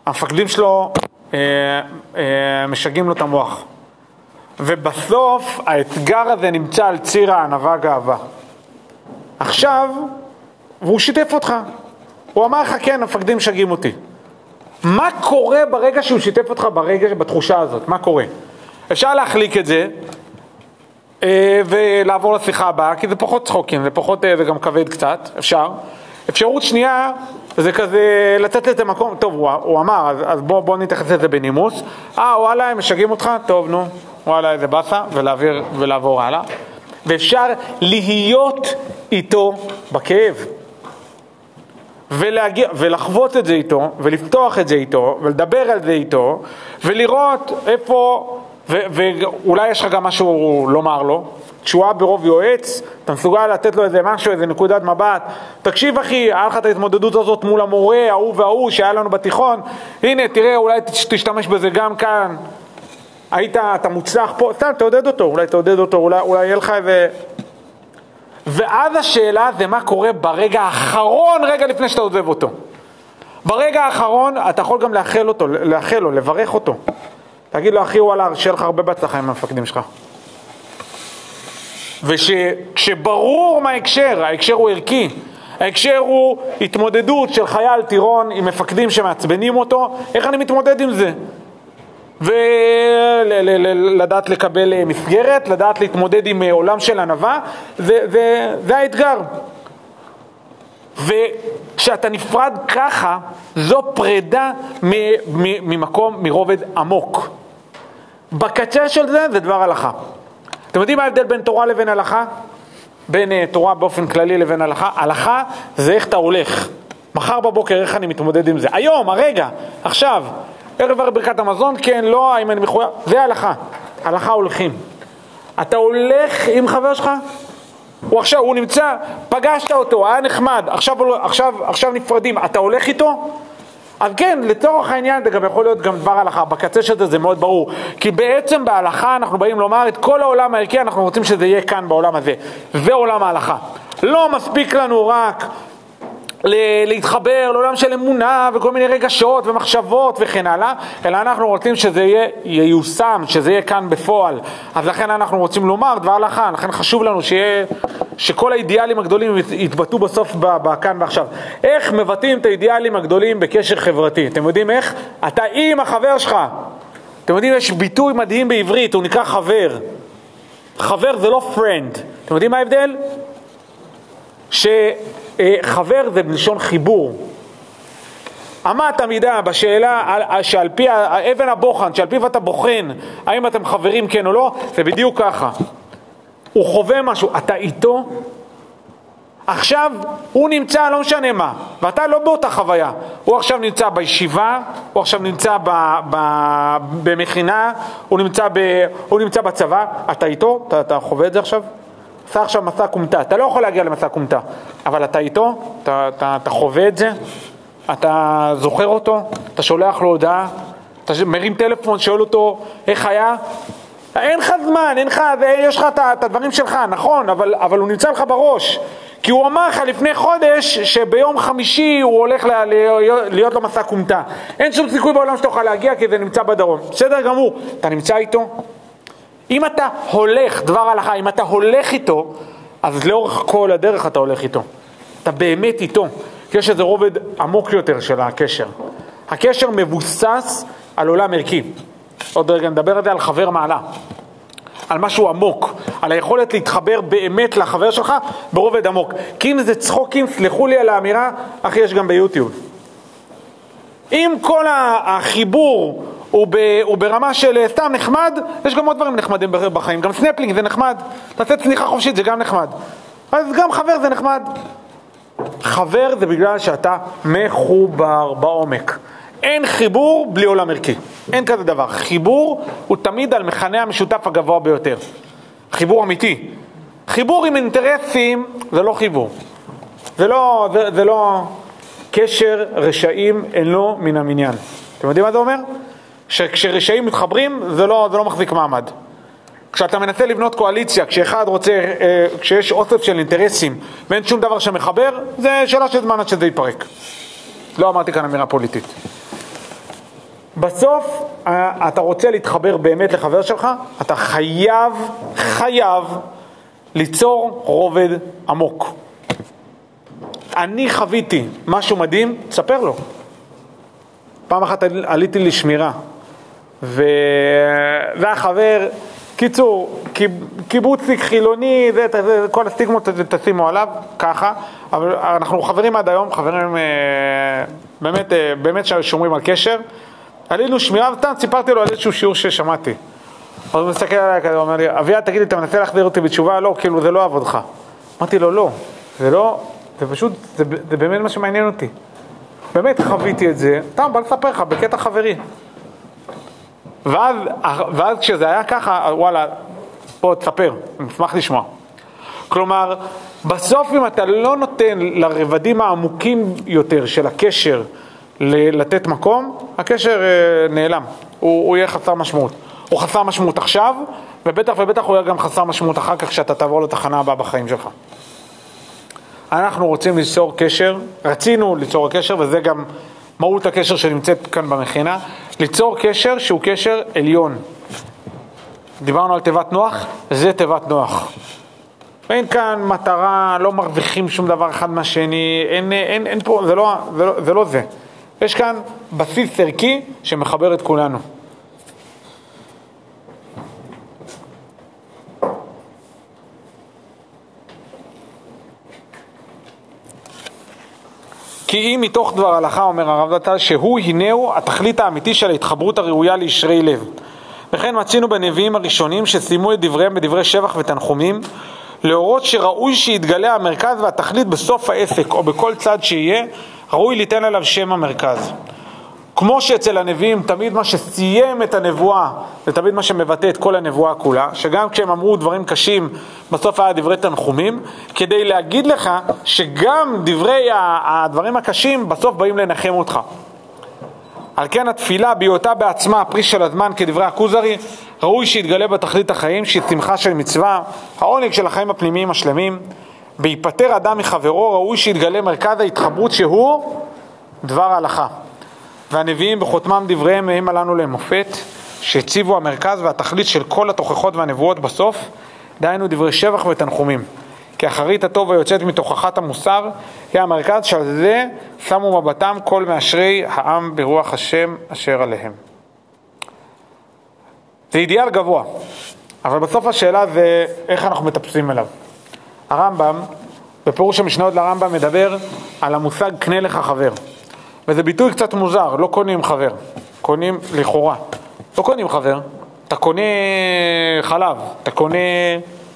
[SPEAKER 1] המפקדים שלו אה, אה, משגעים לו את המוח. ובסוף האתגר הזה נמצא על ציר הענווה גאווה. עכשיו, והוא שיתף אותך. הוא אמר לך, כן, המפקדים משגעים אותי. מה קורה ברגע שהוא שיתף אותך ברגע, בתחושה הזאת? מה קורה? אפשר להחליק את זה, ולעבור לשיחה הבאה, כי זה פחות צחוקים, זה פחות, אה, זה גם כבד קצת, אפשר. אפשרות שנייה זה כזה לתת לזה מקום, טוב, הוא, הוא אמר, אז, אז בוא, בוא נתייחס לזה בנימוס. אה, וואלה, הם משגעים אותך? טוב, נו, וואלה, איזה באסה, ולהעביר, ולעבור הלאה. ואפשר להיות איתו בכאב. ולהגיע, ולחוות את זה איתו, ולפתוח את זה איתו, ולדבר על זה איתו, ולראות איפה ואולי יש לך גם משהו לומר לו, תשועה ברוב יועץ, אתה מסוגל לתת לו איזה משהו, איזה נקודת מבט. תקשיב אחי, היה לך את ההתמודדות הזאת מול המורה, ההוא וההוא שהיה לנו בתיכון, הנה תראה, אולי תשתמש בזה גם כאן. היית, אתה מוצלח פה, סתם תעודד אותו, אולי תעודד אותו, אולי, אולי יהיה לך איזה... ואז השאלה זה מה קורה ברגע האחרון, רגע לפני שאתה עוזב אותו. ברגע האחרון אתה יכול גם לאחל אותו, לאחל לו, לברך אותו. תגיד לו, אחי וואלה, שיהיה לך הרבה בהצלחה עם המפקדים שלך. וכשברור מה ההקשר, ההקשר הוא ערכי, ההקשר הוא התמודדות של חייל טירון עם מפקדים שמעצבנים אותו, איך אני מתמודד עם זה? ולדעת לקבל מסגרת, לדעת להתמודד עם עולם של ענווה, זה, זה, זה האתגר. וכשאתה נפרד ככה, זו פרידה ממקום, מרובד עמוק. בקצה של זה זה דבר הלכה. אתם יודעים מה ההבדל בין תורה לבין הלכה? בין uh, תורה באופן כללי לבין הלכה? הלכה זה איך אתה הולך. מחר בבוקר איך אני מתמודד עם זה. היום, הרגע, עכשיו, ערב ערב ברכת המזון, כן, לא, האם אני מחויב, זה הלכה. הלכה הולכים. אתה הולך עם חבר שלך, הוא עכשיו, הוא נמצא, פגשת אותו, היה נחמד, עכשיו, עכשיו, עכשיו נפרדים, אתה הולך איתו? אז כן, לצורך העניין זה גם יכול להיות גם דבר הלכה, בקצה של זה זה מאוד ברור, כי בעצם בהלכה אנחנו באים לומר את כל העולם הערכי אנחנו רוצים שזה יהיה כאן בעולם הזה, זה עולם ההלכה. לא מספיק לנו רק להתחבר לעולם של אמונה וכל מיני רגשות ומחשבות וכן הלאה, אלא אנחנו רוצים שזה יהיה ייושם, שזה יהיה כאן בפועל. אז לכן אנחנו רוצים לומר דבר הלכה, לכן חשוב לנו שיהיה, שכל האידיאלים הגדולים יתבטאו בסוף בכאן ועכשיו. איך מבטאים את האידיאלים הגדולים בקשר חברתי? אתם יודעים איך? אתה עם החבר שלך. אתם יודעים, יש ביטוי מדהים בעברית, הוא נקרא חבר. חבר זה לא friend. אתם יודעים מה ההבדל? שחבר זה בלשון חיבור. אמת המידה בשאלה שעל פי אבן הבוחן, שעל פיו אתה בוחן האם אתם חברים כן או לא, זה בדיוק ככה. הוא חווה משהו, אתה איתו? עכשיו הוא נמצא לא משנה מה, ואתה לא באותה חוויה. הוא עכשיו נמצא בישיבה, הוא עכשיו נמצא ב, ב, במכינה, הוא נמצא, ב, הוא נמצא בצבא, אתה איתו? אתה, אתה חווה את זה עכשיו? עשה עכשיו מסע כומתה, אתה לא יכול להגיע למסע כומתה, אבל אתה איתו, אתה, אתה, אתה חווה את זה, אתה זוכר אותו, אתה שולח לו הודעה, אתה מרים טלפון, שואל אותו איך היה, אין לך זמן, אין לך, יש לך את הדברים שלך, נכון, אבל, אבל הוא נמצא לך בראש. כי הוא אמר לך לפני חודש שביום חמישי הוא הולך ל- להיות, לו מסע כומתה. אין שום סיכוי בעולם שתוכל להגיע כי זה נמצא בדרום. בסדר גמור, אתה נמצא איתו? אם אתה הולך, דבר הלכה, אם אתה הולך איתו, אז לאורך כל הדרך אתה הולך איתו. אתה באמת איתו. יש איזה רובד עמוק יותר של הקשר. הקשר מבוסס על עולם ערכי. עוד רגע נדבר על זה, על חבר מעלה. על משהו עמוק, על היכולת להתחבר באמת לחבר שלך ברובד עמוק. כי אם זה צחוקים, סלחו לי על האמירה, אחי, יש גם ביוטיוב. אם כל החיבור הוא, ב, הוא ברמה של אה, סתם נחמד, יש גם עוד דברים נחמדים בחיים, גם סנפלינג זה נחמד, לתת צניחה חופשית זה גם נחמד. אז גם חבר זה נחמד. חבר זה בגלל שאתה מחובר בעומק. אין חיבור בלי עולם ערכי, אין כזה דבר. חיבור הוא תמיד על מכנה המשותף הגבוה ביותר. חיבור אמיתי. חיבור עם אינטרסים זה לא חיבור. זה לא, זה, זה לא קשר רשעים אינו מן המניין. אתם יודעים מה זה אומר? שכשרשעים מתחברים זה לא, זה לא מחזיק מעמד. כשאתה מנסה לבנות קואליציה, כשאחד רוצה, אה, כשיש אוסף של אינטרסים ואין שום דבר שמחבר, זה שאלה של זמן עד שזה יתפרק. לא אמרתי כאן אמירה פוליטית. בסוף אה, אתה רוצה להתחבר באמת לחבר שלך, אתה חייב, חייב ליצור רובד עמוק. אני חוויתי משהו מדהים, תספר לו. פעם אחת עליתי לשמירה, וזה החבר, קיצור, קיבוצניק חילוני, זה, זה, כל הסטיגמות תשימו עליו, ככה, אבל אנחנו חברים עד היום, חברים אה, באמת, אה, באמת שומרים על קשר. עלינו שמירה וסתם סיפרתי לו על איזשהו שיעור ששמעתי. אז הוא מסתכל עליי כזה, הוא אומר לי, אביעד תגיד לי, אתה מנסה להחזיר אותי בתשובה? לא, כאילו זה לא עבודך. אמרתי לו, לא, זה לא, זה פשוט, זה, זה באמת מה שמעניין אותי. באמת חוויתי את זה, סתם בא לספר לך בקטע חברי. ואז, ואז כשזה היה ככה, וואלה, בוא תספר, אני אשמח לשמוע. כלומר, בסוף אם אתה לא נותן לרבדים העמוקים יותר של הקשר לתת מקום, הקשר אה, נעלם, הוא, הוא יהיה חסר משמעות. הוא חסר משמעות עכשיו, ובטח ובטח הוא יהיה גם חסר משמעות אחר כך כשאתה תעבור לתחנה הבאה בחיים שלך. אנחנו רוצים ליצור קשר, רצינו ליצור קשר, וזה גם מהות הקשר שנמצאת כאן במכינה, ליצור קשר שהוא קשר עליון. דיברנו על תיבת נוח, זה תיבת נוח. אין כאן מטרה, לא מרוויחים שום דבר אחד מהשני, אין, אין, אין פה, זה לא זה. לא, זה, לא זה. יש כאן בסיס ערכי שמחבר את כולנו. כי אם מתוך דבר הלכה, אומר הרב דתל, שהוא הנהו התכלית האמיתי של ההתחברות הראויה לישרי לב. וכן מצינו בנביאים הראשונים שסיימו את דבריהם בדברי שבח ותנחומים, להורות שראוי שיתגלה המרכז והתכלית בסוף העסק או בכל צד שיהיה, ראוי ליתן עליו שם המרכז. כמו שאצל הנביאים תמיד מה שסיים את הנבואה זה תמיד מה שמבטא את כל הנבואה כולה, שגם כשהם אמרו דברים קשים בסוף היה דברי תנחומים, כדי להגיד לך שגם דברי הדברים הקשים בסוף באים לנחם אותך. על כן התפילה בהיותה בעצמה פרי של הזמן כדברי הכוזרי, ראוי שיתגלה בתכלית החיים שהיא שמחה של מצווה, העונג של החיים הפנימיים השלמים, בהיפטר אדם מחברו, ראוי שיתגלה מרכז ההתחברות שהוא דבר ההלכה. והנביאים בחותמם דבריהם המה לנו למופת, שהציבו המרכז והתכלית של כל התוכחות והנבואות בסוף, דהיינו דברי שבח ותנחומים. כי אחרית הטוב היוצאת מתוכחת המוסר היא המרכז שעל זה שמו מבטם כל מאשרי העם ברוח השם אשר עליהם. זה אידיאל גבוה, אבל בסוף השאלה זה איך אנחנו מטפסים אליו. הרמב"ם, בפירוש המשניות לרמב"ם, מדבר על המושג קנה לך חבר. וזה ביטוי קצת מוזר, לא קונים חבר, קונים לכאורה. לא קונים חבר, אתה קונה חלב, אתה קונה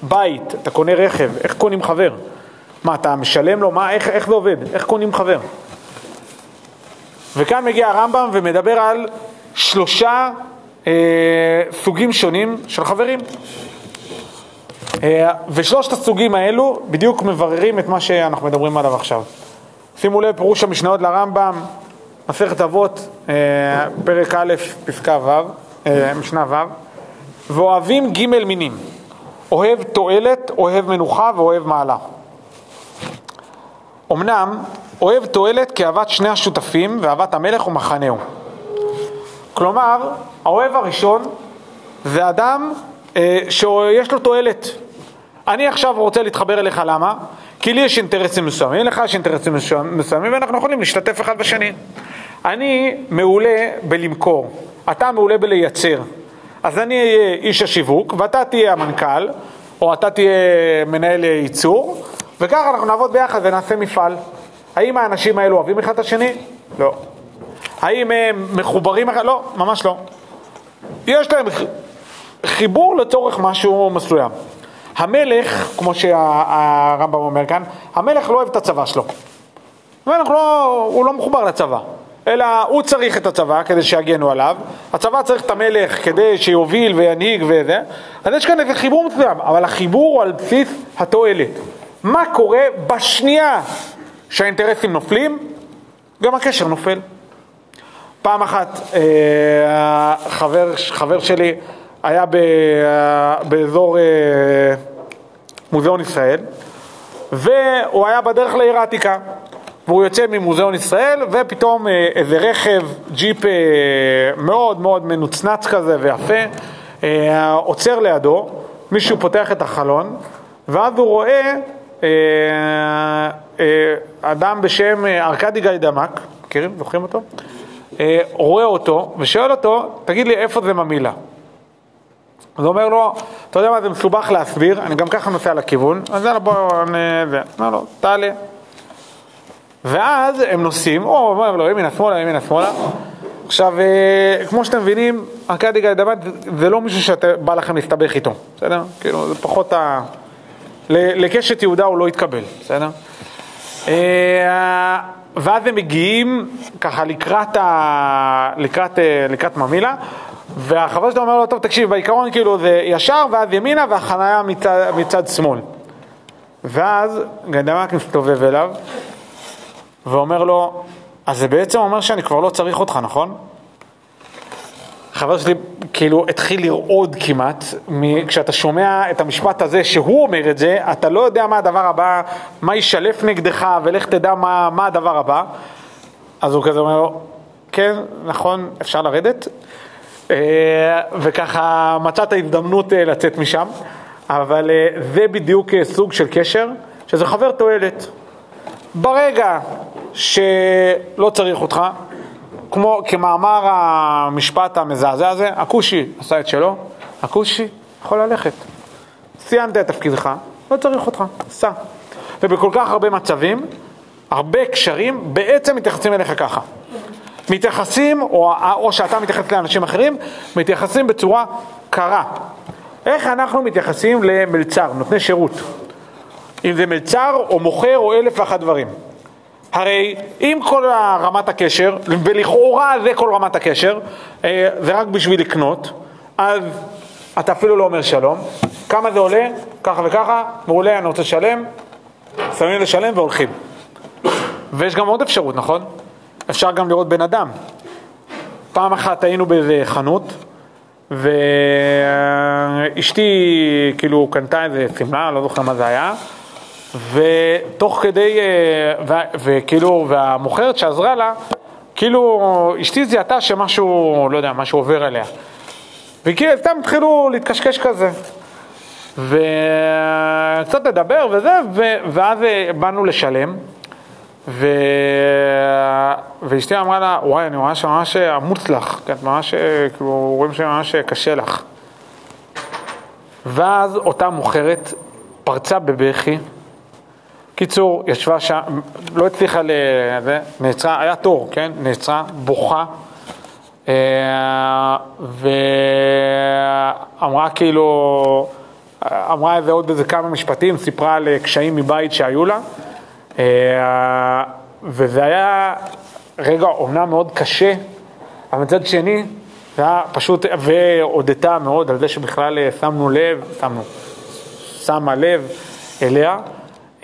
[SPEAKER 1] בית, אתה קונה רכב, איך קונים חבר? מה, אתה משלם לו? מה, איך, איך זה עובד? איך קונים חבר? וכאן מגיע הרמב"ם ומדבר על שלושה אה, סוגים שונים של חברים. אה, ושלושת הסוגים האלו בדיוק מבררים את מה שאנחנו מדברים עליו עכשיו. שימו לב, פירוש המשניות לרמב"ם, מסכת אבות, אה, פרק א', פסקה ו', אה, משנה ו', ואוהבים ג' מינים, אוהב תועלת, אוהב מנוחה ואוהב מעלה. אמנם, אוהב תועלת כאהבת שני השותפים ואהבת המלך ומחנהו. כלומר, האוהב הראשון זה אדם אה, שיש לו תועלת. אני עכשיו רוצה להתחבר אליך, למה? כי לי יש אינטרסים מסוימים, לך יש אינטרסים מסוימים, ואנחנו יכולים להשתתף אחד בשני. אני מעולה בלמכור, אתה מעולה בלייצר. אז אני אהיה איש השיווק, ואתה תהיה המנכ"ל, או אתה תהיה מנהל ייצור, וככה אנחנו נעבוד ביחד ונעשה מפעל. האם האנשים האלו אוהבים אחד את השני? לא. האם הם מחוברים? לא, ממש לא. יש להם חיבור לצורך משהו מסוים. המלך, כמו שהרמב"ם אומר כאן, המלך לא אוהב את הצבא שלו. המלך לא, הוא לא מחובר לצבא, אלא הוא צריך את הצבא כדי שיגנו עליו, הצבא צריך את המלך כדי שיוביל וינהיג וזה, אז יש כאן איזה חיבור מסוים, אבל החיבור הוא על בסיס התועלת. מה קורה בשנייה שהאינטרסים נופלים? גם הקשר נופל. פעם אחת אה, חבר, חבר שלי היה אה, באזור אה, מוזיאון ישראל, והוא היה בדרך לעיר העתיקה. והוא יוצא ממוזיאון ישראל, ופתאום איזה רכב, ג'יפ מאוד מאוד מנוצנץ כזה ויפה, עוצר לידו, מישהו פותח את החלון, ואז הוא רואה אדם בשם ארכדי גיידמק, מכירים? זוכרים אותו? רואה אותו ושואל אותו, תגיד לי איפה זה ממילה? אז הוא אומר לו, אתה יודע מה, זה מסובך להסביר, אני גם ככה נוסע לכיוון, אז יאללה בוא, אני... זה. אומר לו, תעלה. ואז הם נוסעים, או אומר לו, ימינה שמאלה, ימינה שמאלה. עכשיו, אה, כמו שאתם מבינים, ארכדי גיידמט זה לא מישהו שבא לכם להסתבך איתו, בסדר? כאילו, זה פחות ה... לקשת יהודה הוא לא יתקבל, בסדר? ואז הם מגיעים ככה לקראת, ה... לקראת, אה, לקראת ממילה, והחבר שלו אומר לו, טוב תקשיב, בעיקרון כאילו זה ישר ואז ימינה והחניה מצד, מצד שמאל. ואז גנדמק מסתובב אליו ואומר לו, אז זה בעצם אומר שאני כבר לא צריך אותך, נכון? חבר שלי כאילו התחיל לרעוד כמעט, כשאתה שומע את המשפט הזה שהוא אומר את זה, אתה לא יודע מה הדבר הבא, מה יישלף נגדך ולך תדע מה, מה הדבר הבא. אז הוא כזה אומר כן, נכון, אפשר לרדת? אה, וככה מצאת הזדמנות אה, לצאת משם, אבל אה, זה בדיוק סוג של קשר, שזה חבר תועלת. ברגע שלא צריך אותך, כמו כמאמר המשפט המזעזע הזה, הכושי עשה את שלו, הכושי יכול ללכת. סיימת את תפקידך, לא צריך אותך, סע. ובכל כך הרבה מצבים, הרבה קשרים בעצם מתייחסים אליך ככה. מתייחסים, או, או שאתה מתייחס לאנשים אחרים, מתייחסים בצורה קרה. איך אנחנו מתייחסים למלצר, נותני שירות? אם זה מלצר או מוכר או אלף ואחת דברים. הרי אם כל רמת הקשר, ולכאורה זה כל רמת הקשר, אה, זה רק בשביל לקנות, אז אתה אפילו לא אומר שלום. כמה זה עולה? ככה וככה, מעולה, אני רוצה לשלם, שמים לשלם והולכים. ויש גם עוד אפשרות, נכון? אפשר גם לראות בן אדם. פעם אחת היינו באיזה חנות, ואשתי כאילו קנתה איזה שמלה, לא זוכר מה זה היה, ותוך כדי, אה, וכאילו, והמוכרת שעזרה לה, כאילו אשתי זיהתה שמשהו, לא יודע, משהו עובר עליה. וכאילו סתם התחילו להתקשקש כזה. וקצת לדבר וזה, ו- ואז אה, באנו לשלם, ו... ואשתי אמרה לה, וואי, אני ממש ממש עמוץ לך, כי את ממש, אה, כאילו, רואים שממש קשה לך. ואז אותה מוכרת פרצה בבכי. קיצור, ישבה שם, לא הצליחה ל... נעצרה, היה תור, כן? נעצרה, בוכה. אה, ואמרה כאילו, אמרה איזה עוד איזה כמה משפטים, סיפרה על קשיים מבית שהיו לה. אה, וזה היה רגע אומנם מאוד קשה, אבל מצד שני, זה היה פשוט, והודתה מאוד על זה שבכלל אה, שמנו לב, שמנו, שמה לב אליה,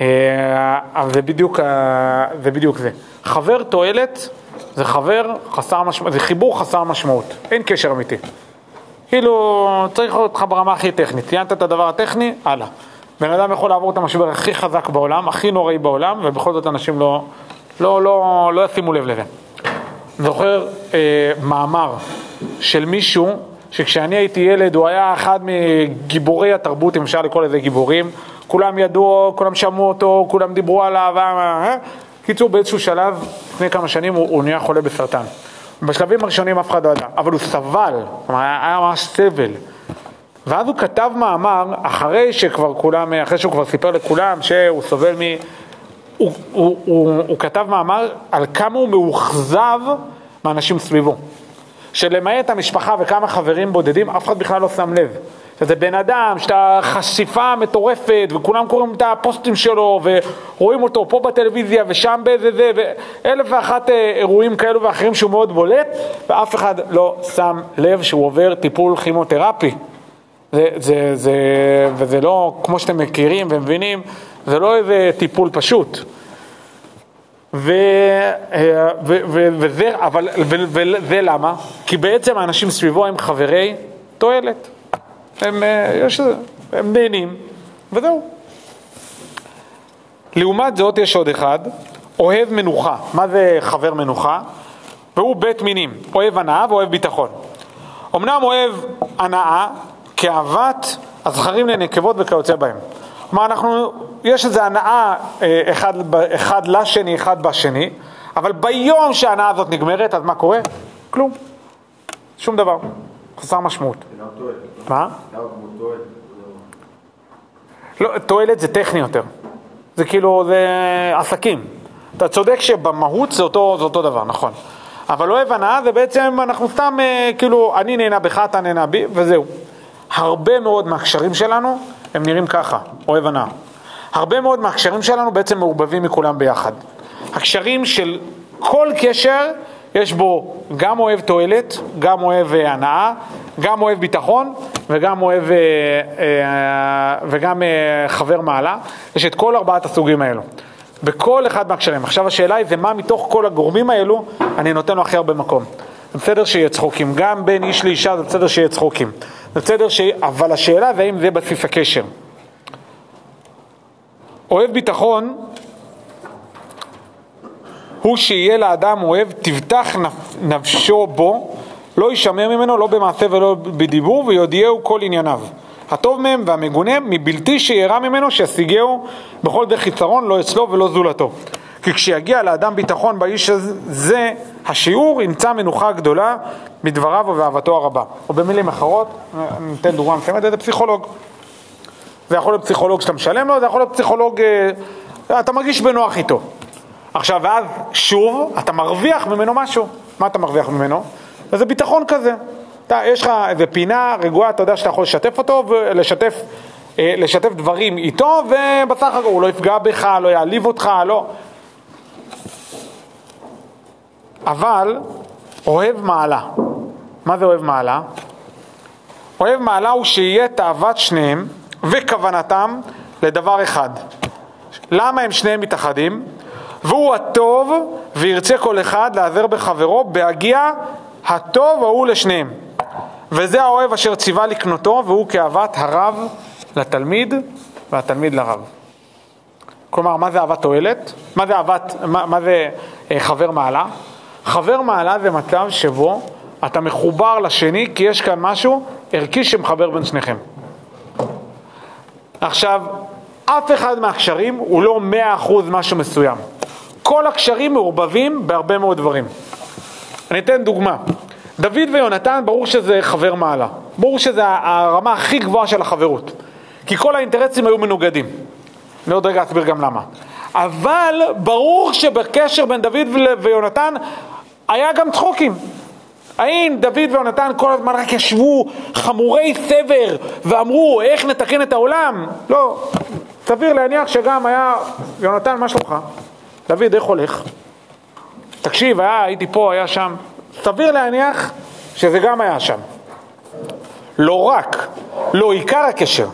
[SPEAKER 1] אה, זה בדיוק, זה בדיוק זה. חבר תועלת זה חבר חסר משמעות, זה חיבור חסר משמעות, אין קשר אמיתי. כאילו, צריך אותך ברמה הכי טכנית, ציינת את הדבר הטכני, הלאה. בן אדם יכול לעבור את המשבר הכי חזק בעולם, הכי נוראי בעולם, ובכל זאת אנשים לא, לא, לא, לא ישימו לב לזה. זוכר אה, מאמר של מישהו שכשאני הייתי ילד הוא היה אחד מגיבורי התרבות, אם אפשר לקרוא לזה גיבורים, כולם ידעו, כולם שמעו אותו, כולם דיברו עליו, אה, אה. קיצור באיזשהו שלב, לפני כמה שנים הוא, הוא נהיה חולה בסרטן. בשלבים הראשונים אף אחד לא ידע, אבל הוא סבל, היה ממש סבל. ואז הוא כתב מאמר, אחרי שכבר כולם, אחרי שהוא כבר סיפר לכולם שהוא סובל מ... הוא, הוא, הוא, הוא כתב מאמר על כמה הוא מאוכזב מאנשים סביבו. שלמעט המשפחה וכמה חברים בודדים, אף אחד בכלל לא שם לב. שזה בן אדם שאתה חשיפה מטורפת וכולם קוראים את הפוסטים שלו ורואים אותו פה בטלוויזיה ושם באיזה זה ואלף ואחת אה, אירועים כאלו ואחרים שהוא מאוד בולט ואף אחד לא שם לב שהוא עובר טיפול כימותרפי. זה, זה, זה, וזה לא, כמו שאתם מכירים ומבינים, זה לא איזה טיפול פשוט. ו, אה, ו, ו, וזה, אבל, ו, וזה למה? כי בעצם האנשים סביבו הם חברי תועלת. הם, אה, יש, הם נהנים, וזהו. לעומת זאת יש עוד אחד, אוהב מנוחה. מה זה חבר מנוחה? והוא בית מינים, אוהב הנאה ואוהב ביטחון. אמנם אוהב הנאה, כאהבת הזכרים לנקבות וכיוצא בהם. כלומר, אנחנו, יש איזו הנאה אה, אחד, אחד לשני, אחד בשני, אבל ביום שההנאה הזאת נגמרת, אז מה קורה? כלום. שום דבר. חסר משמעות. מה? לא, תועלת זה טכני יותר. זה כאילו, זה עסקים. אתה צודק שבמהות זה אותו, זה אותו דבר, נכון. אבל אוהב הנאה זה בעצם, אנחנו סתם, אה, כאילו, אני נהנה בך, אתה נהנה בי, וזהו. הרבה מאוד מהקשרים שלנו הם נראים ככה, אוהב הנאה. הרבה מאוד מהקשרים שלנו בעצם מעורבבים מכולם ביחד. הקשרים של כל קשר יש בו גם אוהב תועלת, גם אוהב אה, הנאה, גם אוהב ביטחון וגם אוהב אה, אה, וגם חבר מעלה. יש את כל ארבעת הסוגים האלו. בכל אחד מהקשרים. עכשיו השאלה היא זה מה מתוך כל הגורמים האלו אני נותן לו הכי הרבה מקום. זה בסדר שיהיה צחוקים, גם בין איש לאישה זה בסדר שיהיה צחוקים. זה בסדר ש... אבל השאלה זה האם זה בסיס הקשר. אוהב ביטחון הוא שיהיה לאדם אוהב, תבטח נפשו בו, לא יישמר ממנו לא במעשה ולא בדיבור, ויודיעהו כל ענייניו. הטוב מהם והמגונה מבלתי שירא ממנו, שישיגהו בכל דרך חיסרון, לא אצלו ולא זולתו. כי כשיגיע לאדם ביטחון באיש הזה, השיעור ימצא מנוחה גדולה מדבריו ובאהבתו הרבה. או במילים אחרות, אני אתן דוגמה מסוימת, זה פסיכולוג. זה יכול להיות פסיכולוג שאתה משלם לו, זה יכול להיות פסיכולוג, אה, אתה מרגיש בנוח איתו. עכשיו, ואז שוב, אתה מרוויח ממנו משהו. מה אתה מרוויח ממנו? איזה ביטחון כזה. אתה, יש לך איזה פינה רגועה, אתה יודע שאתה יכול לשתף אותו ולשתף אה, לשתף דברים איתו, ובסך הכל הוא לא יפגע בך, לא יעליב אותך, לא... אבל אוהב מעלה. מה זה אוהב מעלה? אוהב מעלה הוא שיהיה תאוות שניהם וכוונתם לדבר אחד. למה הם שניהם מתאחדים? והוא הטוב וירצה כל אחד להיעזר בחברו בהגיע הטוב ההוא לשניהם. וזה האוהב אשר ציווה לקנותו והוא כאהבת הרב לתלמיד והתלמיד לרב. כלומר, מה זה אהבת תועלת? מה זה אהבת, מה, מה זה אה, חבר מעלה? חבר מעלה זה מצב שבו אתה מחובר לשני כי יש כאן משהו ערכי שמחבר בין שניכם. עכשיו, אף אחד מהקשרים הוא לא מאה אחוז משהו מסוים. כל הקשרים מעורבבים בהרבה מאוד דברים. אני אתן דוגמה. דוד ויונתן, ברור שזה חבר מעלה. ברור שזה הרמה הכי גבוהה של החברות. כי כל האינטרסים היו מנוגדים. אני עוד רגע אסביר גם למה. אבל ברור שבקשר בין דוד ויונתן היה גם צחוקים. האם דוד ויונתן כל הזמן רק ישבו חמורי סבר ואמרו איך נתקן את העולם? לא. סביר להניח שגם היה, יונתן, מה שלומך? דוד, איך הולך? תקשיב, היה, הייתי פה, היה שם. סביר להניח שזה גם היה שם. לא רק, לא עיקר הקשר,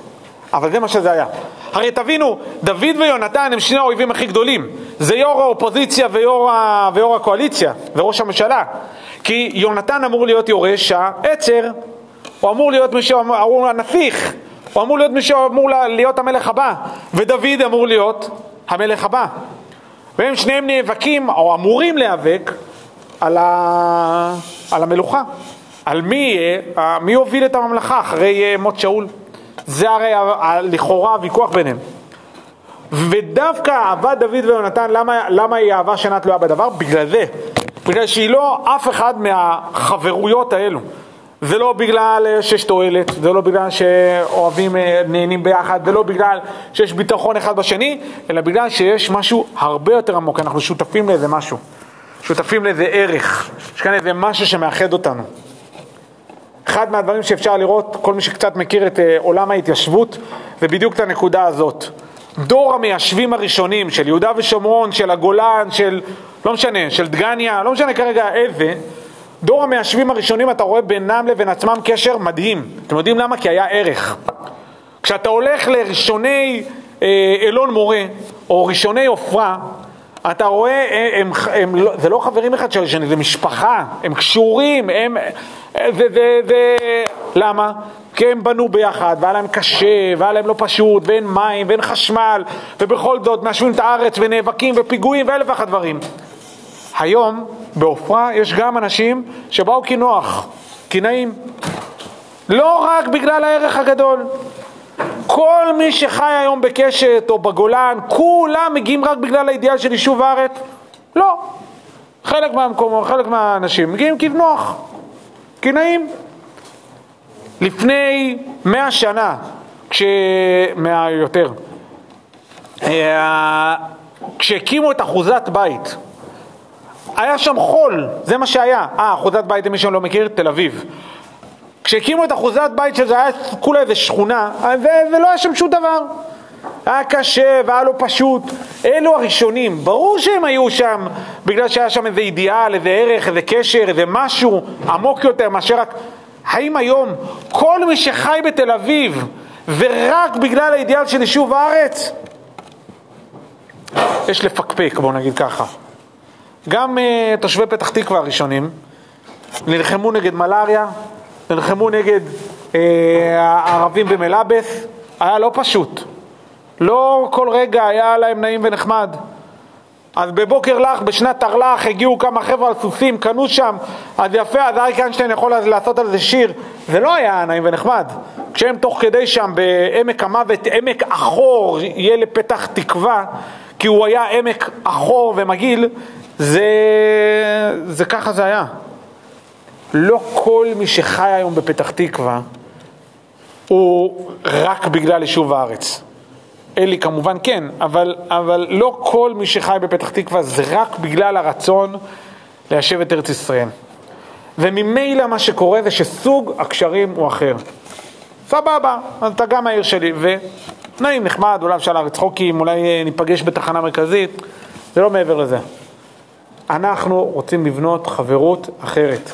[SPEAKER 1] אבל זה מה שזה היה. הרי תבינו, דוד ויונתן הם שני האויבים הכי גדולים. זה יו"ר האופוזיציה ויו"ר, ה... ויו"ר הקואליציה וראש הממשלה. כי יונתן אמור להיות יורש העצר, הוא אמור להיות מי שאמור הנסיך, הוא אמור להיות מי שאמור להיות המלך הבא, ודוד אמור להיות המלך הבא. והם שניהם נאבקים, או אמורים להיאבק, על, ה... על המלוכה. על מי מי יוביל את הממלכה אחרי אה, מות שאול. זה הרי לכאורה הוויכוח ביניהם. ודווקא אהבת דוד ויונתן, למה, למה היא אהבה שאינה תלויה בדבר? בגלל זה. בגלל שהיא לא אף אחד מהחברויות האלו. זה לא בגלל אה, שיש תועלת, זה לא בגלל שאוהבים, אה, נהנים ביחד, זה לא בגלל שיש ביטחון אחד בשני, אלא בגלל שיש משהו הרבה יותר עמוק, אנחנו שותפים לאיזה משהו, שותפים לאיזה ערך, יש כאן איזה משהו שמאחד אותנו. אחד מהדברים שאפשר לראות, כל מי שקצת מכיר את אה, עולם ההתיישבות, זה בדיוק את הנקודה הזאת. דור המיישבים הראשונים של יהודה ושומרון, של הגולן, של, לא משנה, של דגניה, לא משנה כרגע איזה, דור המיישבים הראשונים אתה רואה בינם לבין עצמם קשר מדהים. אתם יודעים למה? כי היה ערך. כשאתה הולך לראשוני אה, אלון מורה, או ראשוני עופרה, אתה רואה, הם, הם, הם, לא, זה לא חברים אחד של השני, זה משפחה, הם קשורים, הם, זה, זה, זה, למה? כי הם בנו ביחד, והיה להם קשה, והיה להם לא פשוט, ואין מים, ואין חשמל, ובכל זאת מאשרים את הארץ, ונאבקים, ופיגועים, ואלף ואחת דברים. היום, בעופרה, יש גם אנשים שבאו כי נוח, כי נעים. לא רק בגלל הערך הגדול. כל מי שחי היום בקשת או בגולן, כולם מגיעים רק בגלל האידיאל של יישוב הארץ? לא. חלק מהמקומות, חלק מהאנשים מגיעים כי נוח. כי נעים. לפני מאה שנה, כש... מאה יותר, אה, כשהקימו את אחוזת בית, היה שם חול, זה מה שהיה. אה, אחוזת בית, למי שלא מכיר, תל אביב. כשהקימו את אחוזת בית שזה היה כולה איזה שכונה, ולא היה שם שום דבר. היה קשה והיה לא פשוט. אלו הראשונים, ברור שהם היו שם בגלל שהיה שם איזה אידיאל, איזה ערך, איזה קשר, איזה משהו עמוק יותר מאשר רק... האם היום כל מי שחי בתל אביב ורק בגלל האידיאל של יישוב הארץ? יש לפקפק, בואו נגיד ככה. גם uh, תושבי פתח תקווה הראשונים נלחמו נגד מלאריה, נלחמו נגד uh, הערבים במלאבס, היה לא פשוט. לא כל רגע היה להם נעים ונחמד. אז בבוקר לך, בשנת תרל"ח, הגיעו כמה חבר'ה על סוסים, קנו שם, אז יפה, אז אריק איינשטיין יכול לעשות על זה שיר. זה לא היה נעים ונחמד. כשהם תוך כדי שם בעמק המוות, עמק אחור, יהיה לפתח תקווה, כי הוא היה עמק אחור ומגעיל, זה, זה ככה זה היה. לא כל מי שחי היום בפתח תקווה הוא רק בגלל יישוב הארץ. אלי כמובן כן, אבל, אבל לא כל מי שחי בפתח תקווה זה רק בגלל הרצון ליישב את ארץ ישראל. וממילא מה שקורה זה שסוג הקשרים הוא אחר. סבבה, אז אתה גם העיר שלי, ונעים, נחמד, אולי אפשר להריץ חוקים, אולי אה, ניפגש בתחנה מרכזית, זה לא מעבר לזה. אנחנו רוצים לבנות חברות אחרת.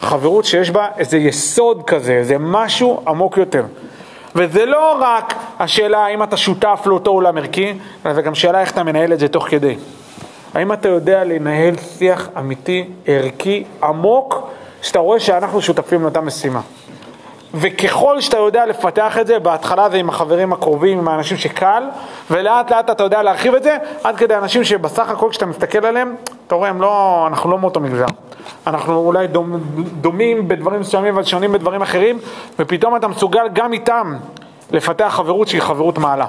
[SPEAKER 1] חברות שיש בה איזה יסוד כזה, איזה משהו עמוק יותר. וזה לא רק השאלה האם אתה שותף לאותו עולם ערכי, אלא זה גם שאלה איך אתה מנהל את זה תוך כדי. האם אתה יודע לנהל שיח אמיתי, ערכי, עמוק, שאתה רואה שאנחנו שותפים לאותה משימה. וככל שאתה יודע לפתח את זה, בהתחלה זה עם החברים הקרובים, עם האנשים שקל, ולאט לאט אתה יודע להרחיב את זה, עד כדי אנשים שבסך הכל כשאתה מסתכל עליהם, אתה רואה, לא, אנחנו לא מאותו מגזר. אנחנו אולי דומ, דומים בדברים מסוימים אבל שונים בדברים אחרים, ופתאום אתה מסוגל גם איתם לפתח חברות שהיא חברות מעלה.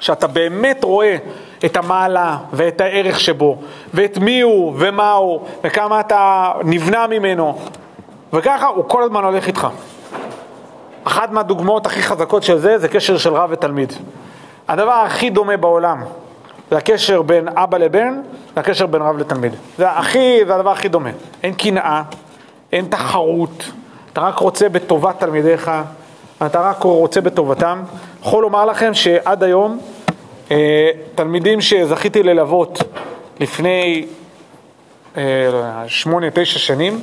[SPEAKER 1] שאתה באמת רואה את המעלה ואת הערך שבו, ואת מי הוא ומה הוא, וכמה אתה נבנה ממנו, וככה הוא כל הזמן הולך איתך. אחת מהדוגמאות הכי חזקות של זה, זה קשר של רב ותלמיד. הדבר הכי דומה בעולם זה הקשר בין אבא לבן, זה הקשר בין רב לתלמיד. זה, הכי, זה הדבר הכי דומה. אין קנאה, אין תחרות, אתה רק רוצה בטובת תלמידיך, אתה רק רוצה בטובתם. יכול לומר לכם שעד היום, אה, תלמידים שזכיתי ללוות לפני אה, לא שמונה, תשע שנים,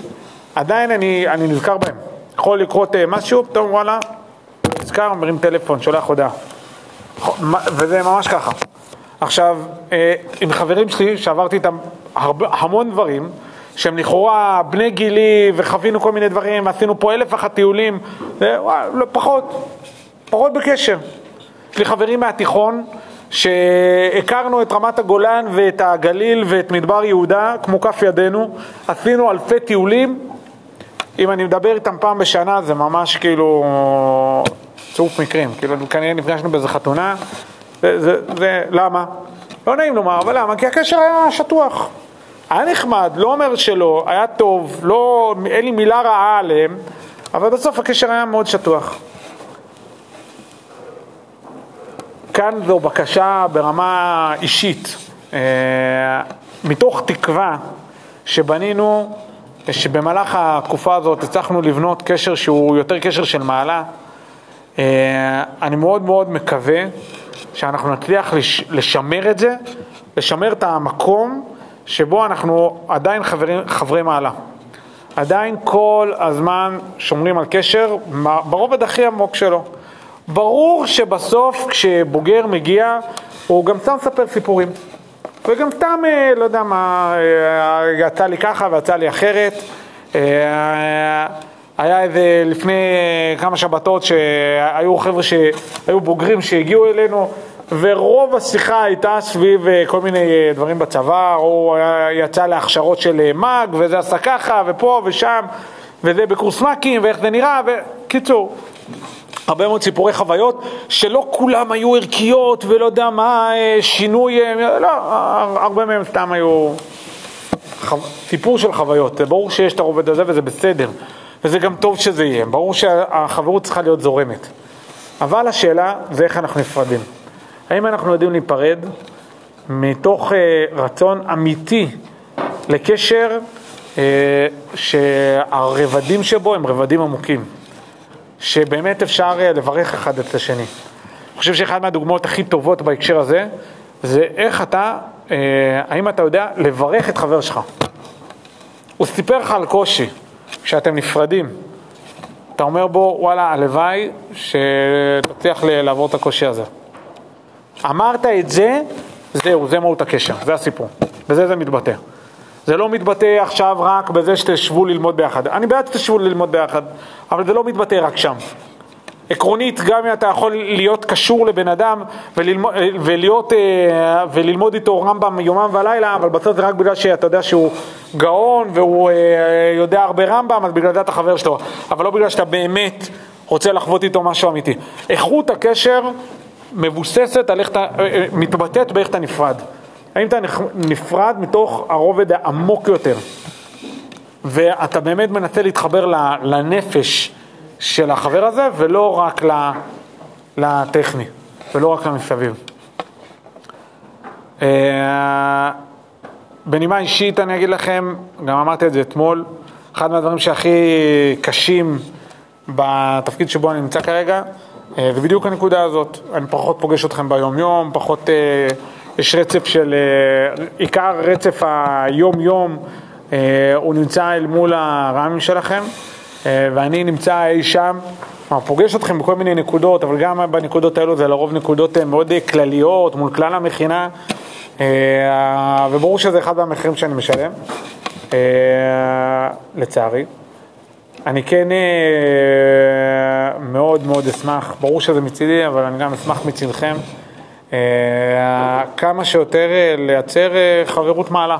[SPEAKER 1] עדיין אני, אני נזכר בהם. יכול לקרות אה, משהו, פתאום וואלה, נזכר, מרים טלפון, שולח הודעה. וזה ממש ככה. עכשיו, אה, עם חברים שלי, שעברתי איתם הרבה, המון דברים, שהם לכאורה בני גילי וחווינו כל מיני דברים, עשינו פה אלף אחת טיולים, וואלה, לא, פחות, פחות בקשר. יש לי חברים מהתיכון שהכרנו את רמת הגולן ואת הגליל ואת מדבר יהודה כמו כף ידינו, עשינו אלפי טיולים, אם אני מדבר איתם פעם בשנה זה ממש כאילו צירוף מקרים, כאילו כנראה נפגשנו באיזה חתונה, זה, זה, זה, למה? לא נעים לומר, אבל למה? כי הקשר היה שטוח. היה נחמד, לא אומר שלא, היה טוב, לא, אין לי מילה רעה עליהם, אבל בסוף הקשר היה מאוד שטוח. כאן זו בקשה ברמה אישית, אה, מתוך תקווה שבנינו, שבמהלך התקופה הזאת הצלחנו לבנות קשר שהוא יותר קשר של מעלה. אה, אני מאוד מאוד מקווה שאנחנו נצליח לשמר את זה, לשמר את המקום שבו אנחנו עדיין חברים, חברי מעלה. עדיין כל הזמן שומרים על קשר ברובד הכי עמוק שלו. ברור שבסוף כשבוגר מגיע הוא גם סתם מספר סיפורים. וגם סתם, אה, לא יודע מה, אה, יצא לי ככה ויצא לי אחרת. אה, היה איזה לפני כמה שבתות שהיו חבר'ה שהיו בוגרים שהגיעו אלינו ורוב השיחה הייתה סביב כל מיני דברים בצבא, הוא יצא להכשרות של מאג וזה עשה ככה ופה ושם וזה בקורס מ"כים ואיך זה נראה וקיצור הרבה מאוד סיפורי חוויות שלא כולם היו ערכיות ולא יודע מה, אה, שינוי, אה, לא, הרבה מהם סתם היו. סיפור של חוויות. ברור שיש את הרובד הזה וזה בסדר, וזה גם טוב שזה יהיה, ברור שהחברות צריכה להיות זורמת. אבל השאלה זה איך אנחנו נפרדים. האם אנחנו יודעים להיפרד מתוך אה, רצון אמיתי לקשר שהרבדים שבו הם רבדים עמוקים. שבאמת אפשר אה, לברך אחד את השני. אני חושב שאחת מהדוגמאות הכי טובות בהקשר הזה, זה איך אתה, אה, האם אתה יודע לברך את חבר שלך. הוא סיפר לך על קושי, כשאתם נפרדים. אתה אומר בו, וואלה, הלוואי שתצליח לעבור את הקושי הזה. אמרת את זה, זהו, זה מהות הקשר, זה הסיפור. בזה זה מתבטא. זה לא מתבטא עכשיו רק בזה שתשבו ללמוד ביחד. אני בעד שתשבו ללמוד ביחד, אבל זה לא מתבטא רק שם. עקרונית, גם אם אתה יכול להיות קשור לבן אדם וללמוד, ולהיות, אה, וללמוד איתו רמב"ם יומם ולילה, אבל בסוף זה רק בגלל שאתה יודע שהוא גאון והוא אה, יודע הרבה רמב"ם, אז בגלל זה אתה חבר שלו, אבל לא בגלל שאתה באמת רוצה לחוות איתו משהו אמיתי. איכות הקשר מבוססת על איך אתה, אה, מתבטאת באיך אתה נפרד. האם אתה נפרד מתוך הרובד העמוק יותר, ואתה באמת מנסה להתחבר לנפש של החבר הזה, ולא רק לטכני, ולא רק למסביב. אה, בנימה אישית אני אגיד לכם, גם אמרתי את זה אתמול, אחד מהדברים שהכי קשים בתפקיד שבו אני נמצא כרגע, אה, זה בדיוק הנקודה הזאת. אני פחות פוגש אתכם ביום-יום, פחות... יש רצף של, אה, עיקר רצף היום-יום אה, הוא נמצא אל מול הרעמים שלכם אה, ואני נמצא אי שם, כלומר פוגש אתכם בכל מיני נקודות, אבל גם בנקודות האלו זה לרוב נקודות מאוד כלליות מול כלל המכינה. וברור שזה אחד מהמחירים שאני משלם, לצערי. אני כן מאוד מאוד אשמח, ברור שזה מצידי, אבל אני גם אשמח מצדכם, כמה שיותר אה, לייצר אה, חברות מעלה.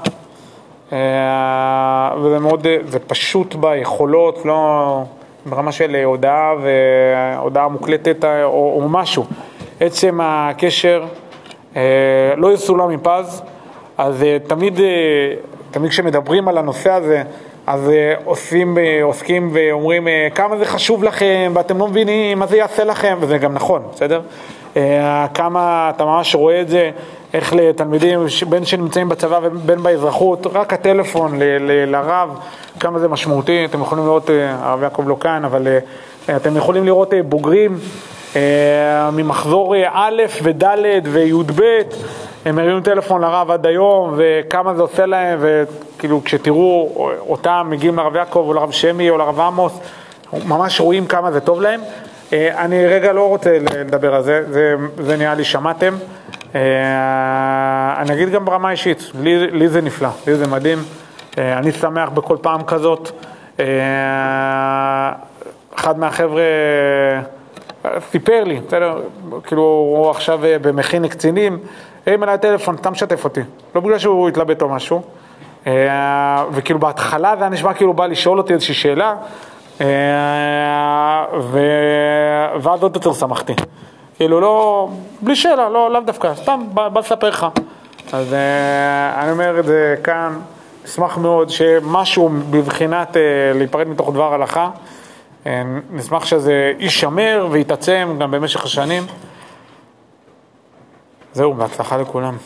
[SPEAKER 1] אה, וזה מאוד, אה, זה פשוט ביכולות, לא ברמה של אה, הודעה והודעה מוקלטת אה, או, או משהו. עצם הקשר אה, לא יסולא מפז, אז אה, תמיד, אה, תמיד כשמדברים על הנושא הזה, אז אה, עושים, אה, עוסקים ואומרים אה, כמה זה חשוב לכם ואתם לא מבינים מה זה יעשה לכם, וזה גם נכון, בסדר? אה, כמה אתה ממש רואה את זה, איך לתלמידים, בין שנמצאים בצבא ובין באזרחות, רק הטלפון לרב, כמה זה משמעותי, אתם יכולים לראות, אה, הרב יעקב לא כאן, אבל אה, אתם יכולים לראות בוגרים ממחזור א' וד' וי"ב, הם מרימים טלפון לרב עד היום, וכמה זה עושה להם, וכאילו כשתראו אותם מגיעים לרב יעקב או לרב שמי או לרב עמוס, ממש רואים כמה זה טוב להם. אה, אני רגע לא רוצה לדבר על זה, זה, זה נראה לי שמעתם. אה, אני אגיד גם ברמה אישית, לי, לי זה נפלא, לי זה מדהים. אה, אני שמח בכל פעם כזאת. אחד מהחבר'ה סיפר לי, בסדר, כאילו הוא עכשיו במכין לקצינים, הרים אליי טלפון, אתה משתף אותי, לא בגלל שהוא התלבט או משהו, וכאילו בהתחלה זה היה נשמע כאילו בא לשאול אותי איזושהי שאלה, ו... ואז עוד יותר שמחתי, כאילו לא, בלי שאלה, לא, לאו דווקא, סתם בא, לספר לך, אז אה, אני אומר את זה כאן, אשמח מאוד שמשהו בבחינת אה, להיפרד מתוך דבר הלכה, אה, נשמח שזה יישמר ויתעצם גם במשך השנים. זהו, בהצלחה לכולם.